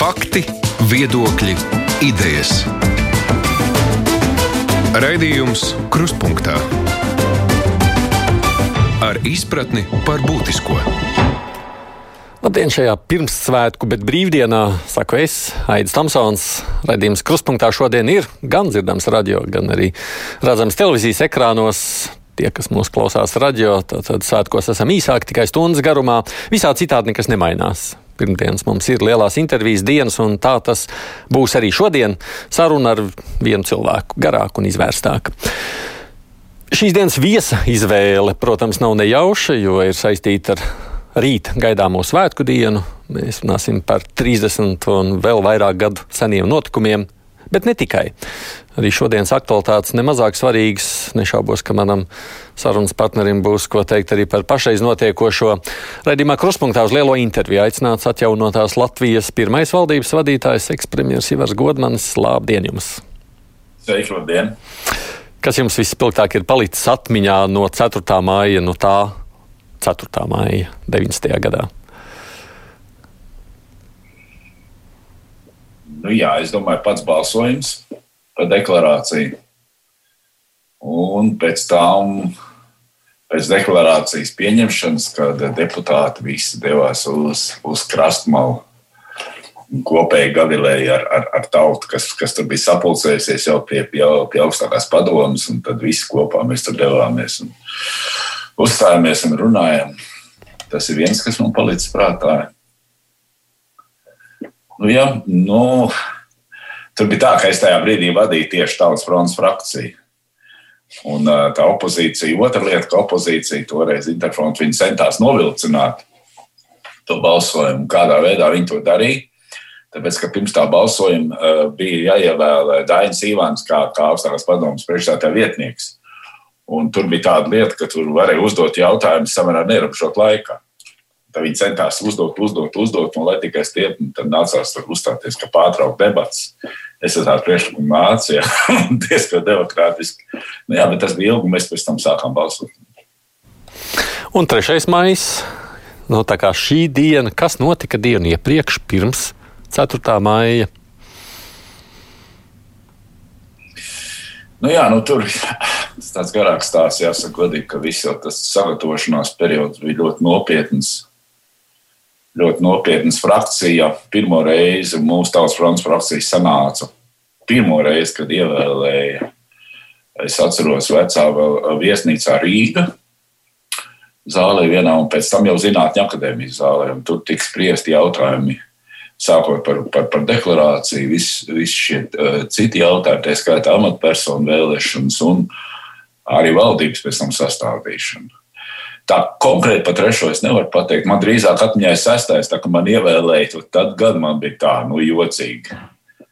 Fakti, viedokļi, idejas. Raidījums Krustpunktā ar izpratni par būtisko. Labdien, šajā pirmssvētku, bet brīvdienā, saku es, Aits Tamsons. Radījums Krustpunktā šodien ir gan dzirdams radio, gan arī redzams televīzijas ekrānos. Tie, kas mūs klausās radio, tad, tad svētkos esam īsāki, tikai stundas garumā. Visā citādi nekas nemainās. Pirmdienas mums ir lielās intervijas dienas, un tā tas būs arī šodien. Saruna ar vienu cilvēku, garāku un izvērstāku. Šīs dienas viesa izvēle, protams, nav nejauša, jo ir saistīta ar rīt gaidāmo svētku dienu. Mēs runāsim par 30 un vēl vairāk gadu seniem notikumiem, bet ne tikai. Arī šodienas aktualitātes nemazāk svarīgas. Nešaubos, ka manam sarunas partnerim būs ko teikt arī par pašreiz notiekošo. Radījumā kruspunktā uz lielo interviju aicināts atjaunotās Latvijas pirmais valdības vadītājs, ekspremjeras Ivars Godmanis. Labdien jums! Sveiki, labdien! Kas jums vispilgtāk ir palicis atmiņā no 4. māja, no tā 4. māja 90. gadā? Nu, jā, es domāju, pats balsojums par deklarāciju. Un pēc tam, pēc deklarācijas pieņemšanas, kad deputāti visi devās uz, uz krastmalu, kopēji gavilēja ar, ar, ar tautu, kas, kas tur bija sapulcējusies jau pie, pie, pie augstākās padomas, un tad visi kopā mēs tur devāmies un uzstājāmies un runājām. Tas ir viens, kas man palicis prātā. Nu, jā, nu, tur bija tā, ka es tajā brīdī vadīju tieši Tautas fronts frakciju. Un tā opozīcija, otra lieta, ka opozīcija toreiz Interfront centās novilcināt to balsojumu, kādā veidā viņi to darīja. Tāpēc, ka pirms tā balsojuma bija jāievēl Dainis Ivāns kā, kā augstākās padomas priekšstādā vietnieks. Un tur bija tāda lieta, ka tur varēja uzdot jautājumus samērā neierobežot laikā. Tad viņi centās uzdot, uzdot, uzdot, un lai tikai stiepni, tad nācās uzstāties, ka pārtraukt debats. Es ar tādu priekšlikumu nācu, diezgan demokrātiski. Nu, jā, bet tas bija ilgi, un mēs pēc tam sākām balsot. Un 3. maijs, nu, tā kā šī diena, kas notika dienu iepriekš, pirms 4. maija? Nu, jā, nu, tur tas tāds garāks stāsts, jāsaka, godīgi, ka viss jau tas sagatavošanās periods bija ļoti nopietns. Ļoti nopietnas frakcija. Pirmo reizi mūsu tautas fronts frakcija sanāca. Pirmo reizi, kad ievēlēja, es atceros, vecā viesnīcā Rīga zālē vienā, un pēc tam jau zinātņu akadēmijas zālē. Tur tika spriesti jautājumi sākot par, par, par deklarāciju, visi vis šie uh, citi jautājumi, tā skaitā amatpersonu vēlēšanas un arī valdības pēc tam sastādīšana. Tā konkrēti par trešo es nevaru pateikt. Man drīzāk atmiņā ir sestais, tā kā man ievēlēja, tad gan man bija tā, nu, jocīgi.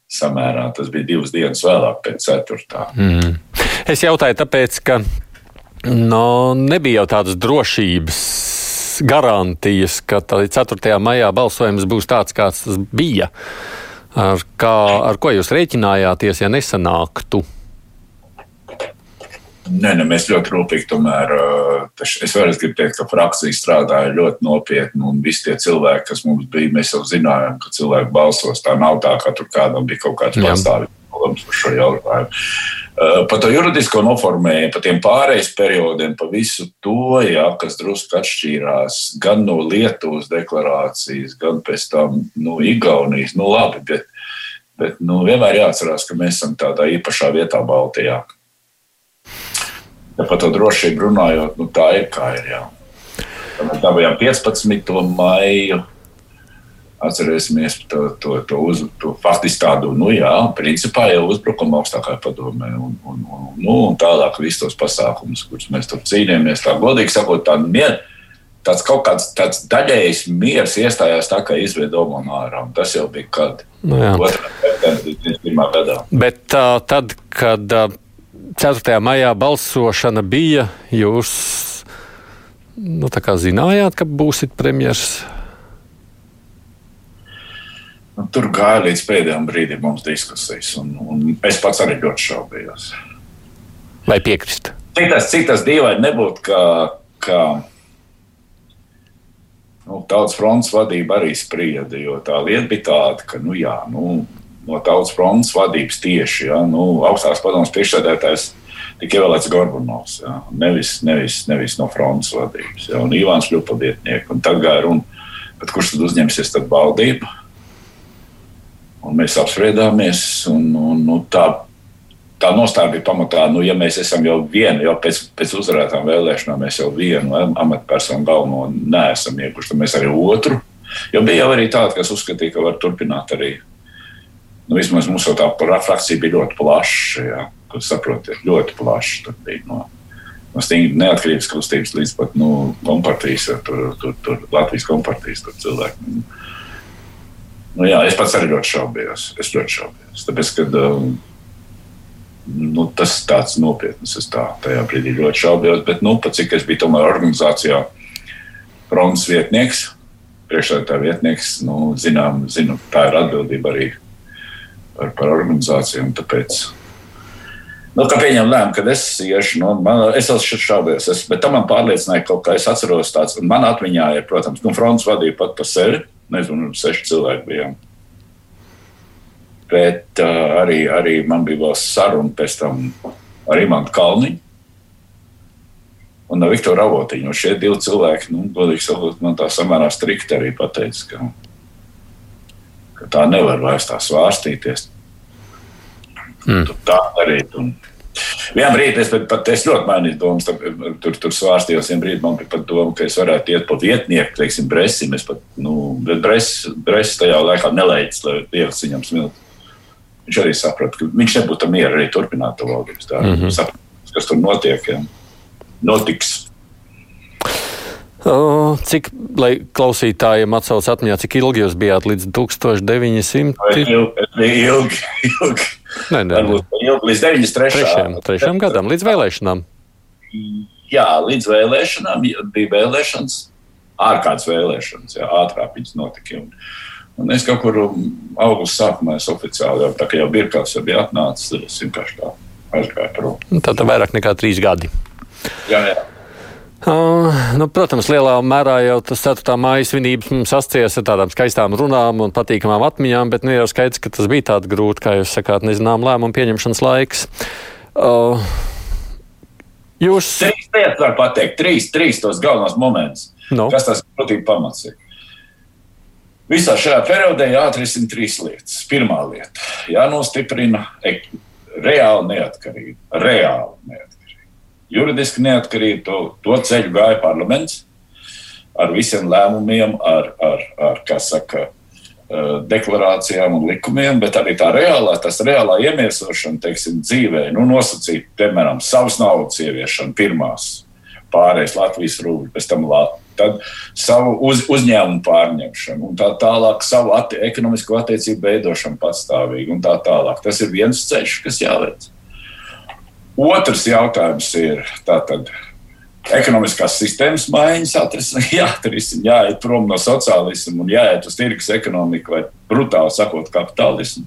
Samērā tas bija divas dienas vēlāk, pēc ceturtā. Mm. Es jautāju, tāpēc, ka no, nebija jau tādas drošības garantijas, ka 4. maijā balsojums būs tāds, kāds tas bija. Ar, kā, ar ko jūs rēķinājāties, ja nesanāktu? Nē, ne, mēs ļoti rūpīgi tomēr. Es varu teikt, ka frakcija strādāja ļoti nopietni, un visi tie cilvēki, kas mums bija, mēs jau zinājām, ka cilvēki balsos. Tā nav tā, ka tur kādam bija kaut kāds pastāvīgs problēmas par šo jautājumu. Par to juridisko noformēju, par tiem pārejas periodiem, par visu to, jā, kas drusku atšķīrās gan no Lietuvas deklarācijas, gan pēc tam no Igaunijas. Nu, labi, bet, bet nu, vienmēr jāatcerās, ka mēs esam tādā īpašā vietā Baltijā. Ja par to drošību runājot, nu, tā ir kā ir. Jā. Mēs dabūjām 15. maiju Atcerēsimies to, to, to, uz, to faktiski tādu, nu jā, principā jau uzbrukumu augstākajai padomē un, un, un, nu, un tālāk visus tos pasākumus, kurus mēs tur cīnījāmies. Tā godīgi sakot, tā miera. Tāds kaut kāds tāds daļējs miers iestājās tā, ka izveido monārā. Tas jau bija kad nu, 2. gadā. Bet uh, tad, kad uh, 4. maijā balsošana bija, jūs nu, zinājāt, ka būsit premjerministrs? Nu, tur gāja līdz pēdējiem brīdim mums diskusijas, un, un es pats arī ļoti šaubījos. Vai piekrist? Cik tas, cik tas dīvaini nebūtu, ka, ka nu, tautas fronts vadība arī sprieda, jo tā lieta bija tāda, ka, nu jā, nu, no tautas fronts vadības tieši, ja, nu, augstās padomas priekšsēdētājs tika ievēlēts Gorbunovs, ja, nevis, nevis, nevis no fronts vadības, ja, un Ivāns kļuva par vietnieku, tad gāja runa, kurš tad uzņemsies tad valdību? Un mēs apspriedāmies, un, un, nu, tā tā nostāja bija pamatā, nu, ja mēs esam jau vienu, jau pēc, pēc uzvarētām vēlēšanām, mēs jau vienu amatpersonu galveno neesam iekuši, tad mēs arī otru. Jo bija jau arī tādi, kas uzskatīja, ka var turpināt arī. Nu, vismaz mums jau tā frakcija bija ļoti plaša, ja, kur saprotiet, ļoti plaša. No, no stingri neatkarības kustības līdz pat nu, kompartijas, tur, tur, tur Latvijas kompartijas tur cilvēki. Nu, jā, es pats arī ļoti šaubījos. Es ļoti šaubījos. Tāpēc, kad, um, nu, tas ir tāds nopietns. Es tā, tajā brīdī ļoti šaubījos, bet nu, cik es biju tomēr organizācijā Romas vietnieks, priekšsēdētāja vietnieks, nu, zinām, zinu, tā ir atbildība arī par, par organizāciju. Tāpēc, nu, kā pieņem lēmumu, kad es iešu, nu, man, es esmu šaubījos, es, bet tam man pārliecināja kaut kā, es atceros tāds, un man atmiņā ir, protams, nu, fronts vadīja pat par sevi, nezinu, seši cilvēki bijām. Bet uh, arī, arī man bija vēl saruna pēc tam ar Imantu Kalniņu un ar Viktoru Avotiņu. Un šie divi cilvēki, nu, godīgi sakot, man tā samērā strikti arī pateica, ka, ka tā nevar vairs tā svārstīties. Mm. Tā darīt. Un, Vienā brīdī es, pat, es ļoti mainīju domas, tur, tur svārstījos. Vienā brīdī man bija pat doma, ka es varētu iet pa vietnieku, teiksim, Bresim. Es pat, nu, bet Bresis tajā laikā nelaicis, lai Dievs viņam smiltu. Viņš arī saprata, ka viņš nebūtu mierā arī turpināt to valdības darbu. Mm -hmm. Saprat, kas tur notiek? Ja? Notiks. Cik, lai klausītājiem atsauc atmiņā, cik ilgi jūs bijāt līdz 1900? Ilgi, ilgi. ilgi. Nē, nē, nē. Ilgi, līdz 93. Trešajam gadam, līdz vēlēšanām. Jā, līdz vēlēšanām bija vēlēšanas, ārkārtas vēlēšanas, jā, ātrāk viņas notika. Un, Un es kaut kur augusta sākumā es oficiāli jau tā kā jau birkās jau bija atnācis, es vienkārši tā aizgāju prom. Nu, tā tad vairāk nekā trīs gadi. Jā, jā. Uh, nu, protams, lielā mērā jau tas 4. mājas svinības mums asociēs ar tādām skaistām runām un patīkamām atmiņām, bet nu, jau skaidrs, ka tas bija tāds grūti, kā jūs sakāt, nezinām, lēmumu pieņemšanas laiks. Uh, jūs. Trīs lietas var pateikt, trīs, trīs tos galvenos momentus. No. Kas tas būtībā pamats ir? Visā šajā periodā jāatrisina trīs lietas. Pirmā lieta - jānostiprina reāla neatkarība. Reāla neatkarība. Juridiski neatkarība to, to ceļu gāja parlaments ar visiem lēmumiem, ar, ar, ar kā saka, deklarācijām un likumiem, bet arī tā reālā, tas reālā iemiesošana, teiksim, dzīvē, nu, nosacīt, piemēram, savas naudas ieviešanu pirmās pārējais Latvijas rūpīgi, pēc tam Latvijas tad savu uz, uzņēmumu pārņemšanu, un tā tālāk, savu atti, ekonomisko attiecību veidošanu patstāvīgi, un tā tālāk. Tas ir viens ceļš, kas jāveic. Otrs jautājums ir tātad. Ekonomiskās sistēmas maiņas atrisināt, jāatrisina, jāiet prom no sociālisma un jāiet uz tirgus ekonomiku vai brutāli sakot, kapitālismu,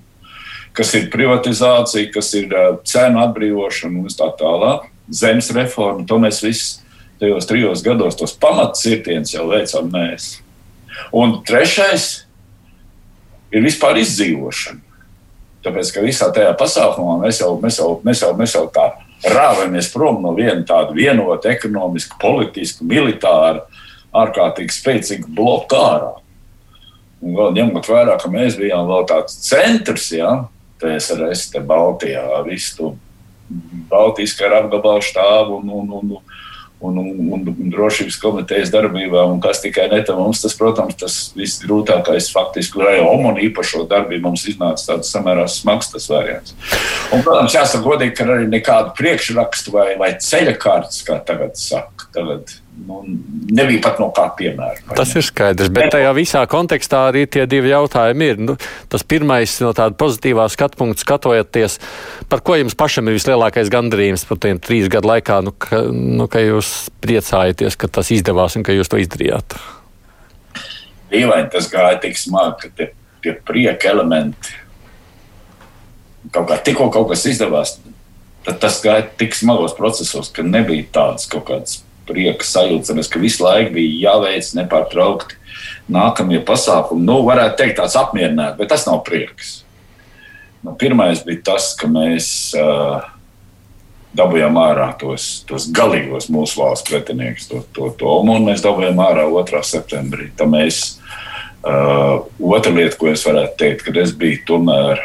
kas ir privatizācija, kas ir cenu atbrīvošana un tā tālāk. Zemes reforma, to mēs visi tajos trijos gados tos pamatcirtienus jau veicām mēs. Un trešais ir vispār izdzīvošana. Tāpēc, ka visā tajā pasākumā mēs jau, mēs jau, mēs jau, mēs jau tā rāvamies prom no viena tāda vienota ekonomiska, politiska, militāra, ārkārtīgi spēcīga bloka ārā. Un vēl ņemot vērā, ka mēs bijām vēl tāds centrs, ja, TSRS, te Baltijā, visu Baltijas kara apgabalu štābu un, un, un, un un, un, un drošības komitejas darbībā, un kas tikai ne tam mums, tas, protams, tas visgrūtākais faktiski, lai OMON īpašo darbību mums iznāca tāds samērā smags tas variants. Un, protams, jāsaka godīgi, ka arī nekādu priekšrakstu vai, vai ceļa kārtas, kā tagad saka, tagad nu, nebija pat no kā piemēra. Tas ir skaidrs, bet tajā visā kontekstā arī tie divi jautājumi ir. Nu, tas pirmais no tāda pozitīvā skatu punkta skatoties, par ko jums pašam ir vislielākais gandarījums par tiem trīs gadu laikā, nu, ka, nu, ka jūs priecājaties, ka tas izdevās un ka jūs to izdarījāt. Dīvaini tas gāja tik smagi, ka tie, tie prieka elementi kaut kā tikko kaut kas izdevās. Tad tas gāja tik smagos procesos, ka nebija tādas kaut kādas prieka sajūta, ka visu laiku bija jāveic nepārtraukti nākamie pasākumi, nu, varētu teikt, tāds apmierināts, bet tas nav prieks. Nu, pirmais bija tas, ka mēs uh, dabūjām ārā tos, tos galīgos mūsu valsts pretiniekus, to, to, to un mēs dabūjām ārā 2. septembrī. Tā mēs, uh, otra lieta, ko es varētu teikt, kad es biju tomēr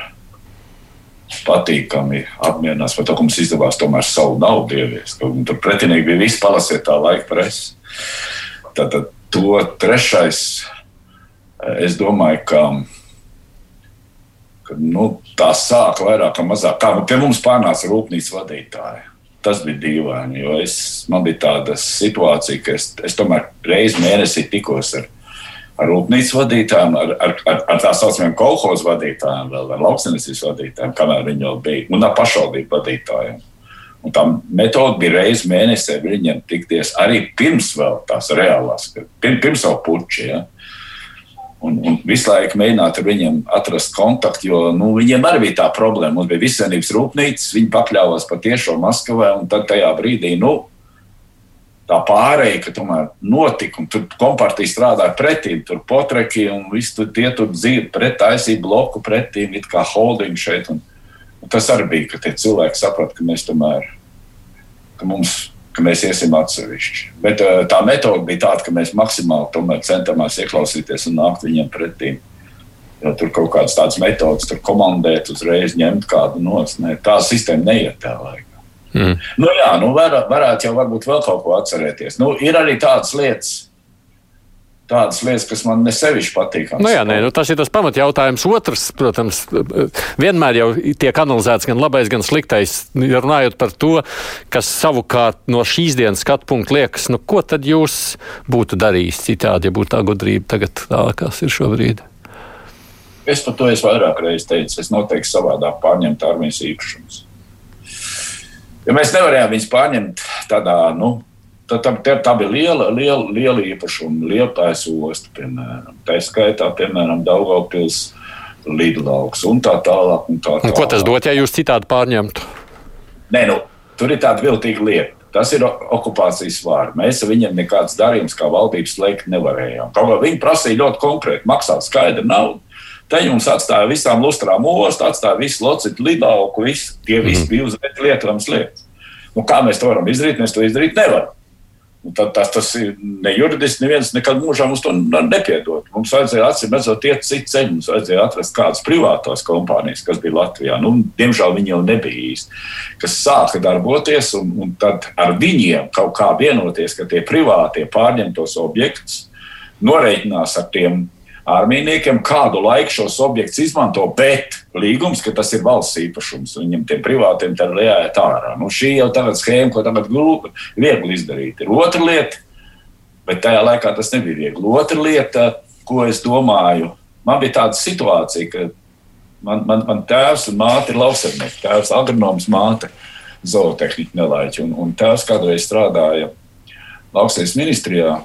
patīkami apmierinās par to, ka mums izdevās tomēr savu naudu ieviest. Tur pretinieki bija visi palasiet tā laika presi. Tātad to trešais, es domāju, ka ka nu, tā sāka vairāk vai mazāk. Kā pie mums pārnāca rūpnīcas vadītāji. Tas bija dīvaini, jo es, man bija tāda situācija, ka es, es tomēr reizi mēnesī tikos ar, ar rūpnīcas vadītājiem, ar, ar, ar, ar tā saucamiem kolekcijas vadītājiem, vēl ar lauksaimniecības vadītājiem, kamēr viņi vēl bija, un ar pašvaldību vadītājiem. Un tā metode bija reizes mēnesī viņiem tikties arī pirms vēl tās reālās, pirms, pirms jau puķa. Ja? Un, un visu laiku mēģināt ar viņiem atrast kontaktu, jo nu, viņiem arī bija tā problēma. Mums bija visvienības rūpnīca, viņi pakļāvās patiešām Maskavai, un tad tajā brīdī nu, tā pārējai, ka tomēr notika, un tur kompartija strādāja pretī, tur potreki, un viss tur tie tur dzīvo pret taisību bloku pretī, it kā holding šeit. Un, un tas arī bija, ka tie cilvēki saprata, ka mēs tomēr, ka mums ka mēs iesim atsevišķi. Bet eh, tā metode bija tāda, ka mēs maksimāli centāmies ieklausīties un nākt viņiem pretī. Ja tur kaut kādas tādas metodas, tur komandēt, uzreiz ņemt kādu nost. Ne, tā sistēma neiet tā laikā. Mm. Nu, jā, nu, var, varētu jau varbūt vēl kaut ko atcerēties. Nu, ir arī tādas lietas, tādas lietas, kas man nesevišķi patīk. Nu jā, nē, nu tas ir tas pamatjautājums. Otrs, protams, vienmēr jau tiek analizēts gan labais, gan sliktais. Runājot par to, kas savukārt no šīs dienas skatu punkta liekas, nu ko tad jūs būtu darījis citādi, ja būtu tā gudrība tagad tā, kas ir šobrīd? Es par to esmu vairāk reizes teicis. Es noteikti savādāk pārņemtu armijas īpašumus. Ja mēs nevarējām viņus pārņemt tādā, nu, Tā, tā, tā bija liela, liela, liela īpašuma, liepais osta, piemēram. Tā skaitā, piemēram, Daugavpils lidlauks un tā tālāk. Un tā tālāk. Ko tas dot, ja jūs citādi pārņemtu? Nē, nu, tur ir tāda viltīga lieta. Tas ir okupācijas vārds. Mēs ar viņiem nekādas darījumus kā valdības slēgt nevarējām. Kaut kā viņi prasīja ļoti konkrēti maksāt skaidru naudu. Te jums atstāja visām lustrām ostu, atstāja visu locitu lidauku, visu. Tie visi mm. bija uz lietām lietas. Nu, kā mēs to varam izdarīt? Mēs to izdarīt nevaram. Tad, tas, tas ir nejuridiski. Neviens nekad mūžā mums to nepiedod. Mums vajadzēja atcīm redzot, iet citu ceļu. Mums vajadzēja atrast kādas privātās kompānijas, kas bija Latvijā. Nu, diemžēl viņi jau nebija īsti, kas sāka darboties, un, un tad ar viņiem kaut kā vienoties, ka tie privātie pārņem tos objektus, noreikinās ar tiem ārmīniekiem, kādu laiku šos objektus izmanto, bet līgums, ka tas ir valsts īpašums, viņam tiem privātiem tad jāiet ārā. Nu, šī jau tagad schēma, ko tagad grūti, viegli izdarīt. Ir otra lieta, bet tajā laikā tas nebija viegli. Otra lieta, ko es domāju, man bija tāda situācija, ka man, man, man tēvs un māte ir lauksaimnieki, tēvs agronoms, māte zootehnika nelaiķi, un, un tēvs kādreiz strādāja lauksaies ministrijā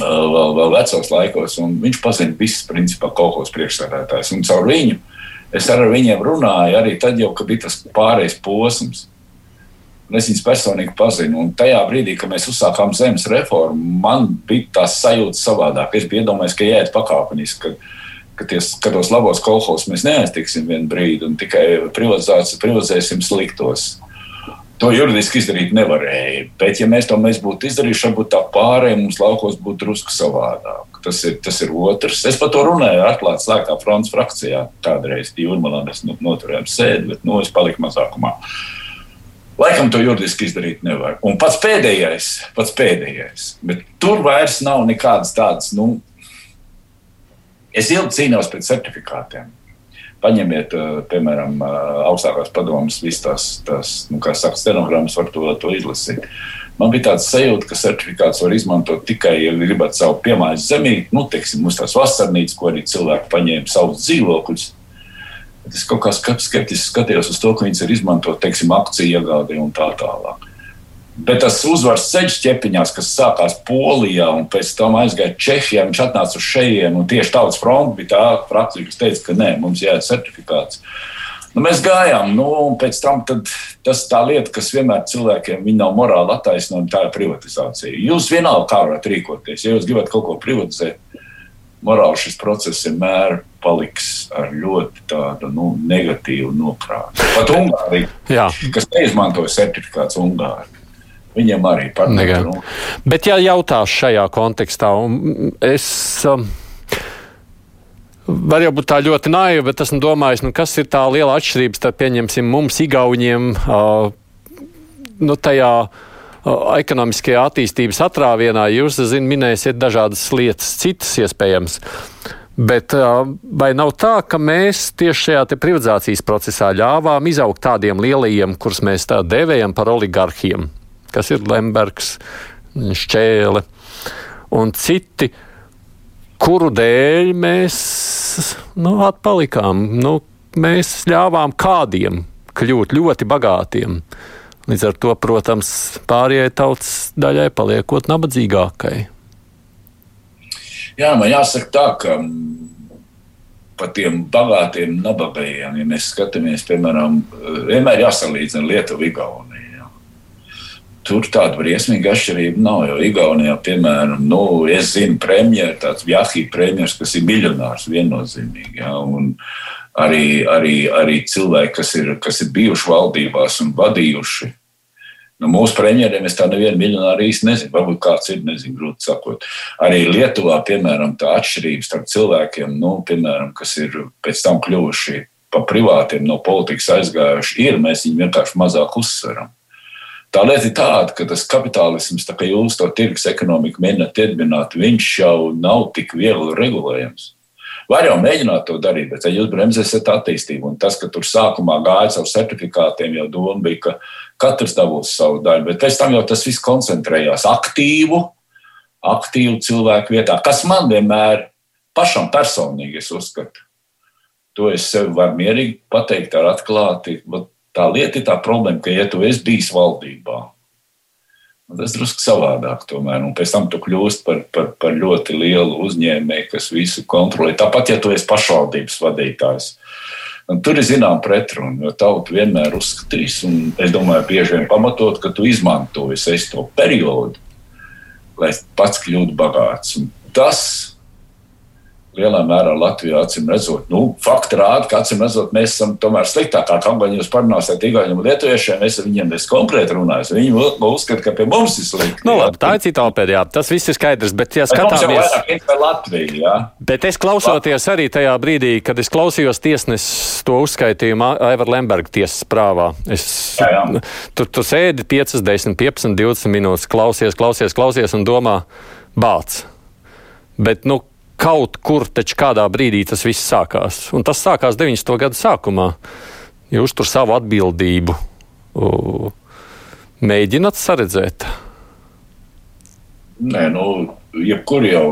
vēl, vēl vecos laikos, un viņš pazina visas, principā, kolekcijas priekšsēdētājs. Un caur viņu es ar viņiem runāju arī tad, jau, kad bija tas pārējais posms. Un es viņus personīgi pazinu. Un tajā brīdī, kad mēs uzsākām zemes reformu, man bija tā sajūta savādāk. Es biju iedomājies, ka jāiet pakāpeniski, ka, ties, ka tos labos kolekcijas mēs neaiztiksim vienu brīdi un tikai privatizēsim sliktos. To juridiski izdarīt nevarēja. Bet, ja mēs to mēs būtu izdarījuši, varbūt tā pārējai mums laukos būtu drusku savādāk. Tas ir, tas ir otrs. Es par to runāju atklāti slēgtā fronts frakcijā. Kādreiz jūrmalā mēs noturējām sēdi, bet nu, es paliku mazākumā. Laikam to juridiski izdarīt nevar. Un pats pēdējais, pats pēdējais. Bet tur vairs nav nekādas tādas, nu, es ilgi cīnījos pret certifikātiem. Paņemiet, eh, piemēram, eh, augstākās padomas, visas tās, tās nu, kā saka, stenogrammas, var to, to izlasīt. Man bija tāds sajūta, ka certifikāts var izmantot tikai, ja gribat savu piemājas zemīti, nu, teiksim, mums tās vasarnīcas, ko arī cilvēki paņēma savus dzīvokļus. Es kaut kā skeptiski skatījos uz to, ka viņas ir izmantot, teiksim, akciju iegādē un tā tālāk. Bet tas uzvaras ceļš ķepiņās, kas sākās Polijā un pēc tam aizgāja Čehijā, viņš atnāca uz šejiem. Tieši tautas fronte bija tā frakcija, kas teica, ka nē, mums jāiet certifikāts. Nu, mēs gājām, nu, un pēc tam tas tā lieta, kas vienmēr cilvēkiem nav morāli attaisnojama, tā ir privatizācija. Jūs vienalga kā varat rīkoties. Ja jūs gribat kaut ko privatizēt, morāli šis process vienmēr paliks ar ļoti tādu nu, negatīvu nokrāsu. Pat Ungārija, kas neizmantoja certifikāts Ungārija. Viņiem arī patīk. Bet, ja jautās šajā kontekstā, un es. Um, Var jau būt tā ļoti naiva, bet esmu domājis, nu, kas ir tā liela atšķirība starp, pieņemsim, mums, Igauniem, uh, nu, tajā uh, ekonomiskajā attīstības atrāvienā. Jūs, zināt, minēsiet dažādas lietas, citas iespējams. Bet vai nav tā, ka mēs tieši šajā privatizācijas procesā ļāvām izaugt tādiem lielajiem, kurus mēs tā dēvējam par oligarhiem, kas ir Lembergs, Šķēle un citi, kuru dēļ mēs nu, atpalikām. Nu, mēs ļāvām kādiem kļūt ļoti bagātiem. Līdz ar to, protams, pārējai tautas daļai paliekot nabadzīgākai. Jā, man jāsaka tā, ka par tiem bagātiem nabagajiem, ja mēs skatāmies, piemēram, vienmēr jāsalīdzina Lietuva, Igaunija. Tur tāda briesmīga atšķirība nav. Jo Igaunijā, piemēram, nu, es zinu, premjeras, tāds Jahī premjeras, kas ir miljonārs viennozīmīgi. Ja, arī, arī, arī cilvēki, kas ir, kas ir bijuši valdībās un vadījuši Nu, mūsu premjeriem es tādu nevienu miljonāru īsti nezinu. Varbūt kāds ir, nezinu, grūti sakot. Arī Lietuvā, piemēram, tā atšķirība starp cilvēkiem, nu, piemēram, kas ir pēc tam kļuvuši pa privātiem no politikas aizgājuši, ir. Mēs viņu vienkārši mazāk uzsveram. Tā lieta ir tāda, ka tas kapitālisms, tā kā jūs to tirgus ekonomiku mēģināt iedibināt, viņš jau nav tik viegli regulējams. Var jau mēģināt to darīt, bet ja jūs bremzēsiet attīstību, un tas, ka tur sākumā gāja caur certifikātiem, jau doma bija, ka katrs dabūs savu daļu, bet pēc tam jau tas viss koncentrējās aktīvu, aktīvu cilvēku vietā, kas man vienmēr pašam personīgi es uzskatu. To es sev varu mierīgi pateikt ar atklāti. Tā lieta ir tā problēma, ka, ja tu esi bijis valdībā, Tas ir drusku savādāk. Tomēr. Un pēc tam tu kļūsi par, par, par ļoti lielu uzņēmēju, kas visu kontrolē. Tāpat, ja tu esi pašvaldības vadītājs. Un tur ir zināma pretruna, jo tauta vienmēr uzskatīs, un es domāju, bieži vien pamatot, ka tu izmantoji to periodu, lai pats kļūtu bagāts. Un tas lielā mērā Latvijā acīm redzot, nu, fakti rāda, ka acīm redzot, mēs esam tomēr sliktākā kampaņā. Jūs parunāsiet tikai ar lietuviešiem, es ar viņiem neesmu konkrēti runājis. Viņi uzskata, ka pie mums ir slikti. Nu, labi, tā ir cita opēdija, tas viss ir skaidrs, bet, ja skatāmies, Latviju, jā. bet es klausoties arī tajā brīdī, kad es klausījos tiesnesis to uzskaitījumu Aivar Lemberga tiesas prāvā, es jā, jā. Tur, tur sēdi 5, 10, 15, 20 minūtes, klausies, klausies, klausies un domā, bāc. Bet, nu, kaut kur taču kādā brīdī tas viss sākās. Un tas sākās 90. gada sākumā. Jūs tur savu atbildību uh, mēģināt saredzēt? Nē, nu, jebkur jau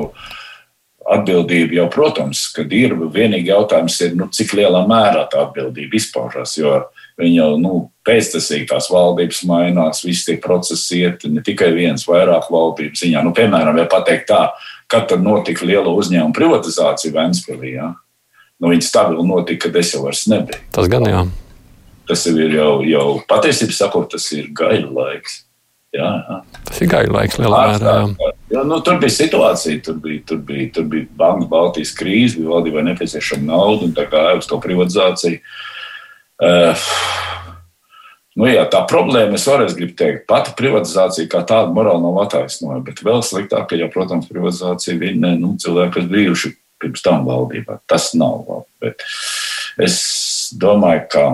atbildība jau, protams, kad ir. Vienīgi jautājums ir, nu, cik lielā mērā tā atbildība izpaužas. Jo viņi jau nu, pēctecīgi tās valdības mainās, visi tie procesi iet ne tikai viens, vairāk valdības ziņā. Nu, piemēram, ja pateikt tā, kad tad notika liela uzņēmuma privatizācija Vēnspilī. Ja? Nu, viņa stabili notika, kad es jau vairs nebiju. Tas gan jā. Tas ir jau, jau patiesībā sakot, tas ir gaļa laiks. Jā, jā. Tas ir gaļa laiks lielā mērā. Jā, nu, tur bija situācija, tur bija, tur bija, tur bija Banka Baltijas krīze, bija valdībai nepieciešama nauda un tā gāja uz to privatizāciju. Uh, Nu, jā, tā problēma, es vēlreiz gribu teikt, pati privatizācija kā tāda morāli nav attaisnojama, bet vēl sliktāk, ka, jau, protams, privatizācija viņa nu, cilvēki, kas bijuši pirms tam valdībā. Tas nav labi. Bet es domāju, ka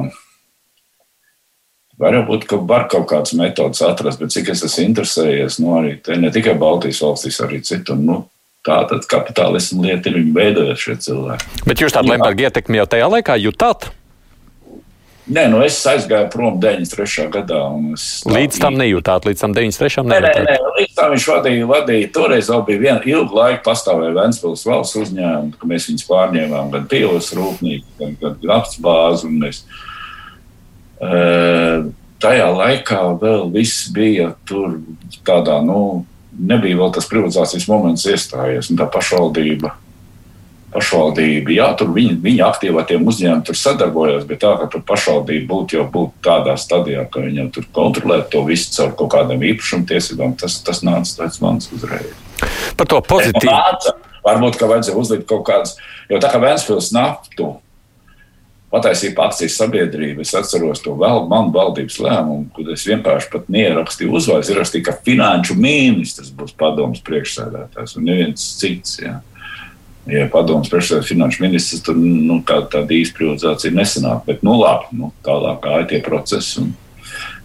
varbūt ka var kaut kādas metodas atrast, bet cik es esmu interesējies, nu, arī te, ne tikai Baltijas valstīs, arī citur. Nu, Tā tad kapitālisma lieta ir viņa veidojot šie cilvēki. Bet jūs tādu Lemberga ietekmi jau tajā laikā jutāt? Nē, nu es aizgāju prom 93. gadā. Līdz tam nejūtāt, līdz tam 93. Nē, nē, nē, līdz tam viņš vadīja, vadīja. Toreiz vēl bija viena ilga laika pastāvēja Ventspils valsts uzņēmumi, ka mēs viņus pārņēmām gan pīles rūpnīcu, gan, gan naftas bāzi. Mēs, e, tajā laikā vēl viss bija tur tādā, nu, nebija vēl tas privatizācijas moments iestājies, un tā pašvaldība pašvaldība. Jā, tur viņi, viņi aktīvi ar tiem uzņēmumiem tur sadarbojās, bet tā, ka tur pašvaldība būtu jau būt tādā stadijā, ka viņi jau tur kontrolētu to visu caur kaut kādām īpašumtiesībām, tas, tas nāca tāds mans uzreiz. Par to pozitīvu. Nāca, Varbūt, ka vajadzēja uzlikt kaut kādas, jo tā kā Vēnspils naftu patiesībā akcijas sabiedrība, es atceros to vēl manu valdības lēmumu, kad es vienkārši pat neierakstīju uzvārdu, es rakstīju, ka finanšu ministrs būs padomus priekšsēdētājs un neviens cits. Jā. Ja padomus priekšsēdētājs finanšu ministrs, tad nu, tā, tāda īsta privatizācija nesanāk. Bet nu, labi, nu, tālāk gāja tie procesi un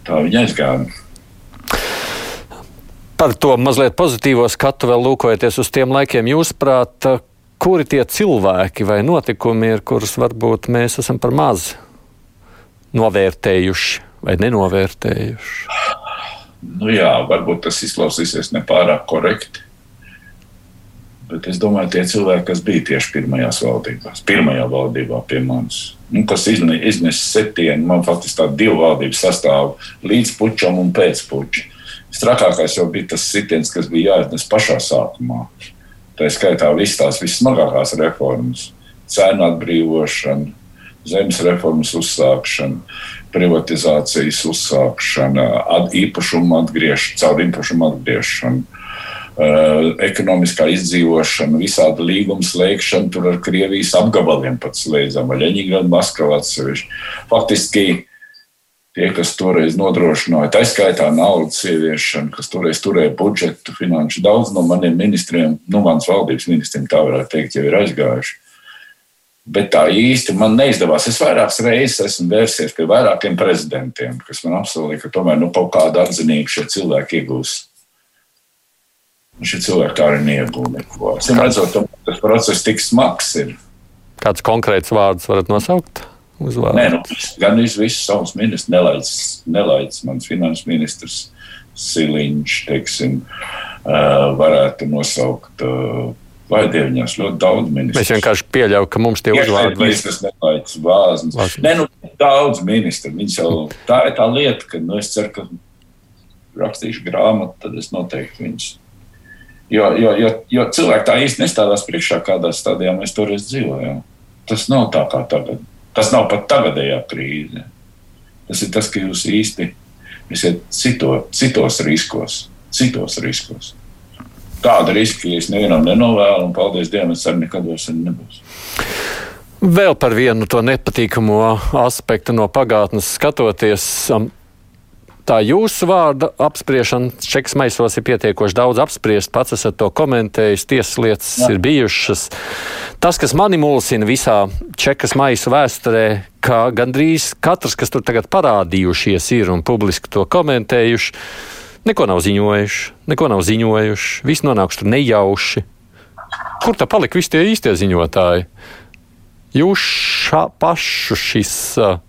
tā viņi aizgāja. Par to mazliet pozitīvo skatu vēl lūkojoties uz tiem laikiem, jūsuprāt, kuri tie cilvēki vai notikumi ir, kurus varbūt mēs esam par maz novērtējuši vai nenovērtējuši? Nu jā, varbūt tas izklausīsies nepārāk korekti. Bet es domāju, tie cilvēki, kas bija tieši pirmajās valdībās, pirmajā valdībā pie manis, nu, kas iznesa septiņu, man faktiski tādu divu valdību sastāvu līdz pučam un pēc puča. Strakākais jau bija tas sitiens, kas bija jāiznes pašā sākumā. Tā skaitā visas tās vissmagākās reformas, cenu atbrīvošana, zemes reformas uzsākšana, privatizācijas uzsākšana, at, īpašumu atgriešana, caur īpašumu atgriešanu, ekonomiskā izdzīvošana, visāda līguma slēgšana, tur ar Krievijas apgabaliem pat slēdzam, vai Leņņģerāda, Maskavā atsevišķi. Faktiski tie, kas toreiz nodrošināja, tā skaitā naudas ieviešanu, kas toreiz turēja budžetu, finanšu. Daudz no maniem ministriem, nu, mans valdības ministriem, tā varētu teikt, jau ir aizgājuši. Bet tā īsti man neizdevās. Es vairākas reizes esmu vērsies pie vairākiem prezidentiem, kas man apsolīja, ka tomēr nu, kaut kādu atzinību šie cilvēki iegūs. Šie cilvēki arī neiegūst neko. Es redzot, tas process tik smags ir. Kāds konkrēts vārds varat nosaukt? uzvārdu? Nē, nu, gan es visus savus ministrus nelaids, nelaids mans finanses ministrs Siliņš, teiksim, varētu nosaukt. Vai dieviņās ļoti daudz ministru. Mēs vienkārši pieļaujam, ka mums tie uzvārdi ir. Ministrs nelaids vāznes. Nē, nu, daudz ministru. Viņas jau tā ir tā lieta, ka, nu, es ceru, ka rakstīšu grāmatu, tad es noteikti viņus. Jo, jo, jo, jo cilvēki tā īsti nestādās priekšā, kādā stadijā mēs toreiz dzīvojām. Tas nav tā kā tagad. Tas nav pat tagadējā krīze. Tas ir tas, ka jūs īsti esat cito, citos riskos, citos riskos. Tāda riska es nevienam nenovēlu, un paldies Dievam, es arī nekad vairs nebūs. Vēl par vienu to nepatīkamo aspektu no pagātnes skatoties. Tā jūsu vārda apspriešana čekas maisos ir pietiekoši daudz apspriest. Pats esat to komentējis, tiesas lietas Jā. ir bijušas. Tas, kas mani mulsina visā čekas maisu vēsturē, ka gandrīz katrs, kas tur tagad parādījušies, ir un publiski to komentējuši, neko nav ziņojuši, neko nav ziņojuši, viss nonākuši tur nejauši. Kur tā palika visi tie īstie ziņotāji? Jūs pašu šis uh,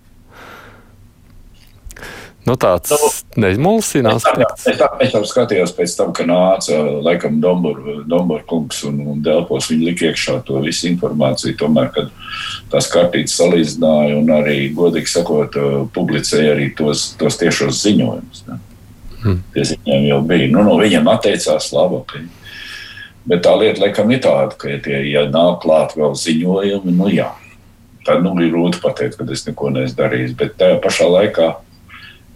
Nu, tāds nu, nemulsina aspekts. Es, tā, es tam skatījos pēc tam, ka nāca laikam Dombor kungs un, un Delpos. Viņi lika iekšā to visu informāciju. Tomēr, kad tās kartītes salīdzināja un arī, godīgi sakot, publicēja arī tos, tos tiešos ziņojumus. Ne? Hmm. Tie ziņojumi jau bija. Nu, no viņiem atteicās labi. Okay. Bet tā lieta, laikam, ir tāda, ka, ja, tie, ja nav klāt vēl ziņojumi, nu jā, tad nu, ir grūti pateikt, ka es neko neesmu darījis. Bet tajā pašā laikā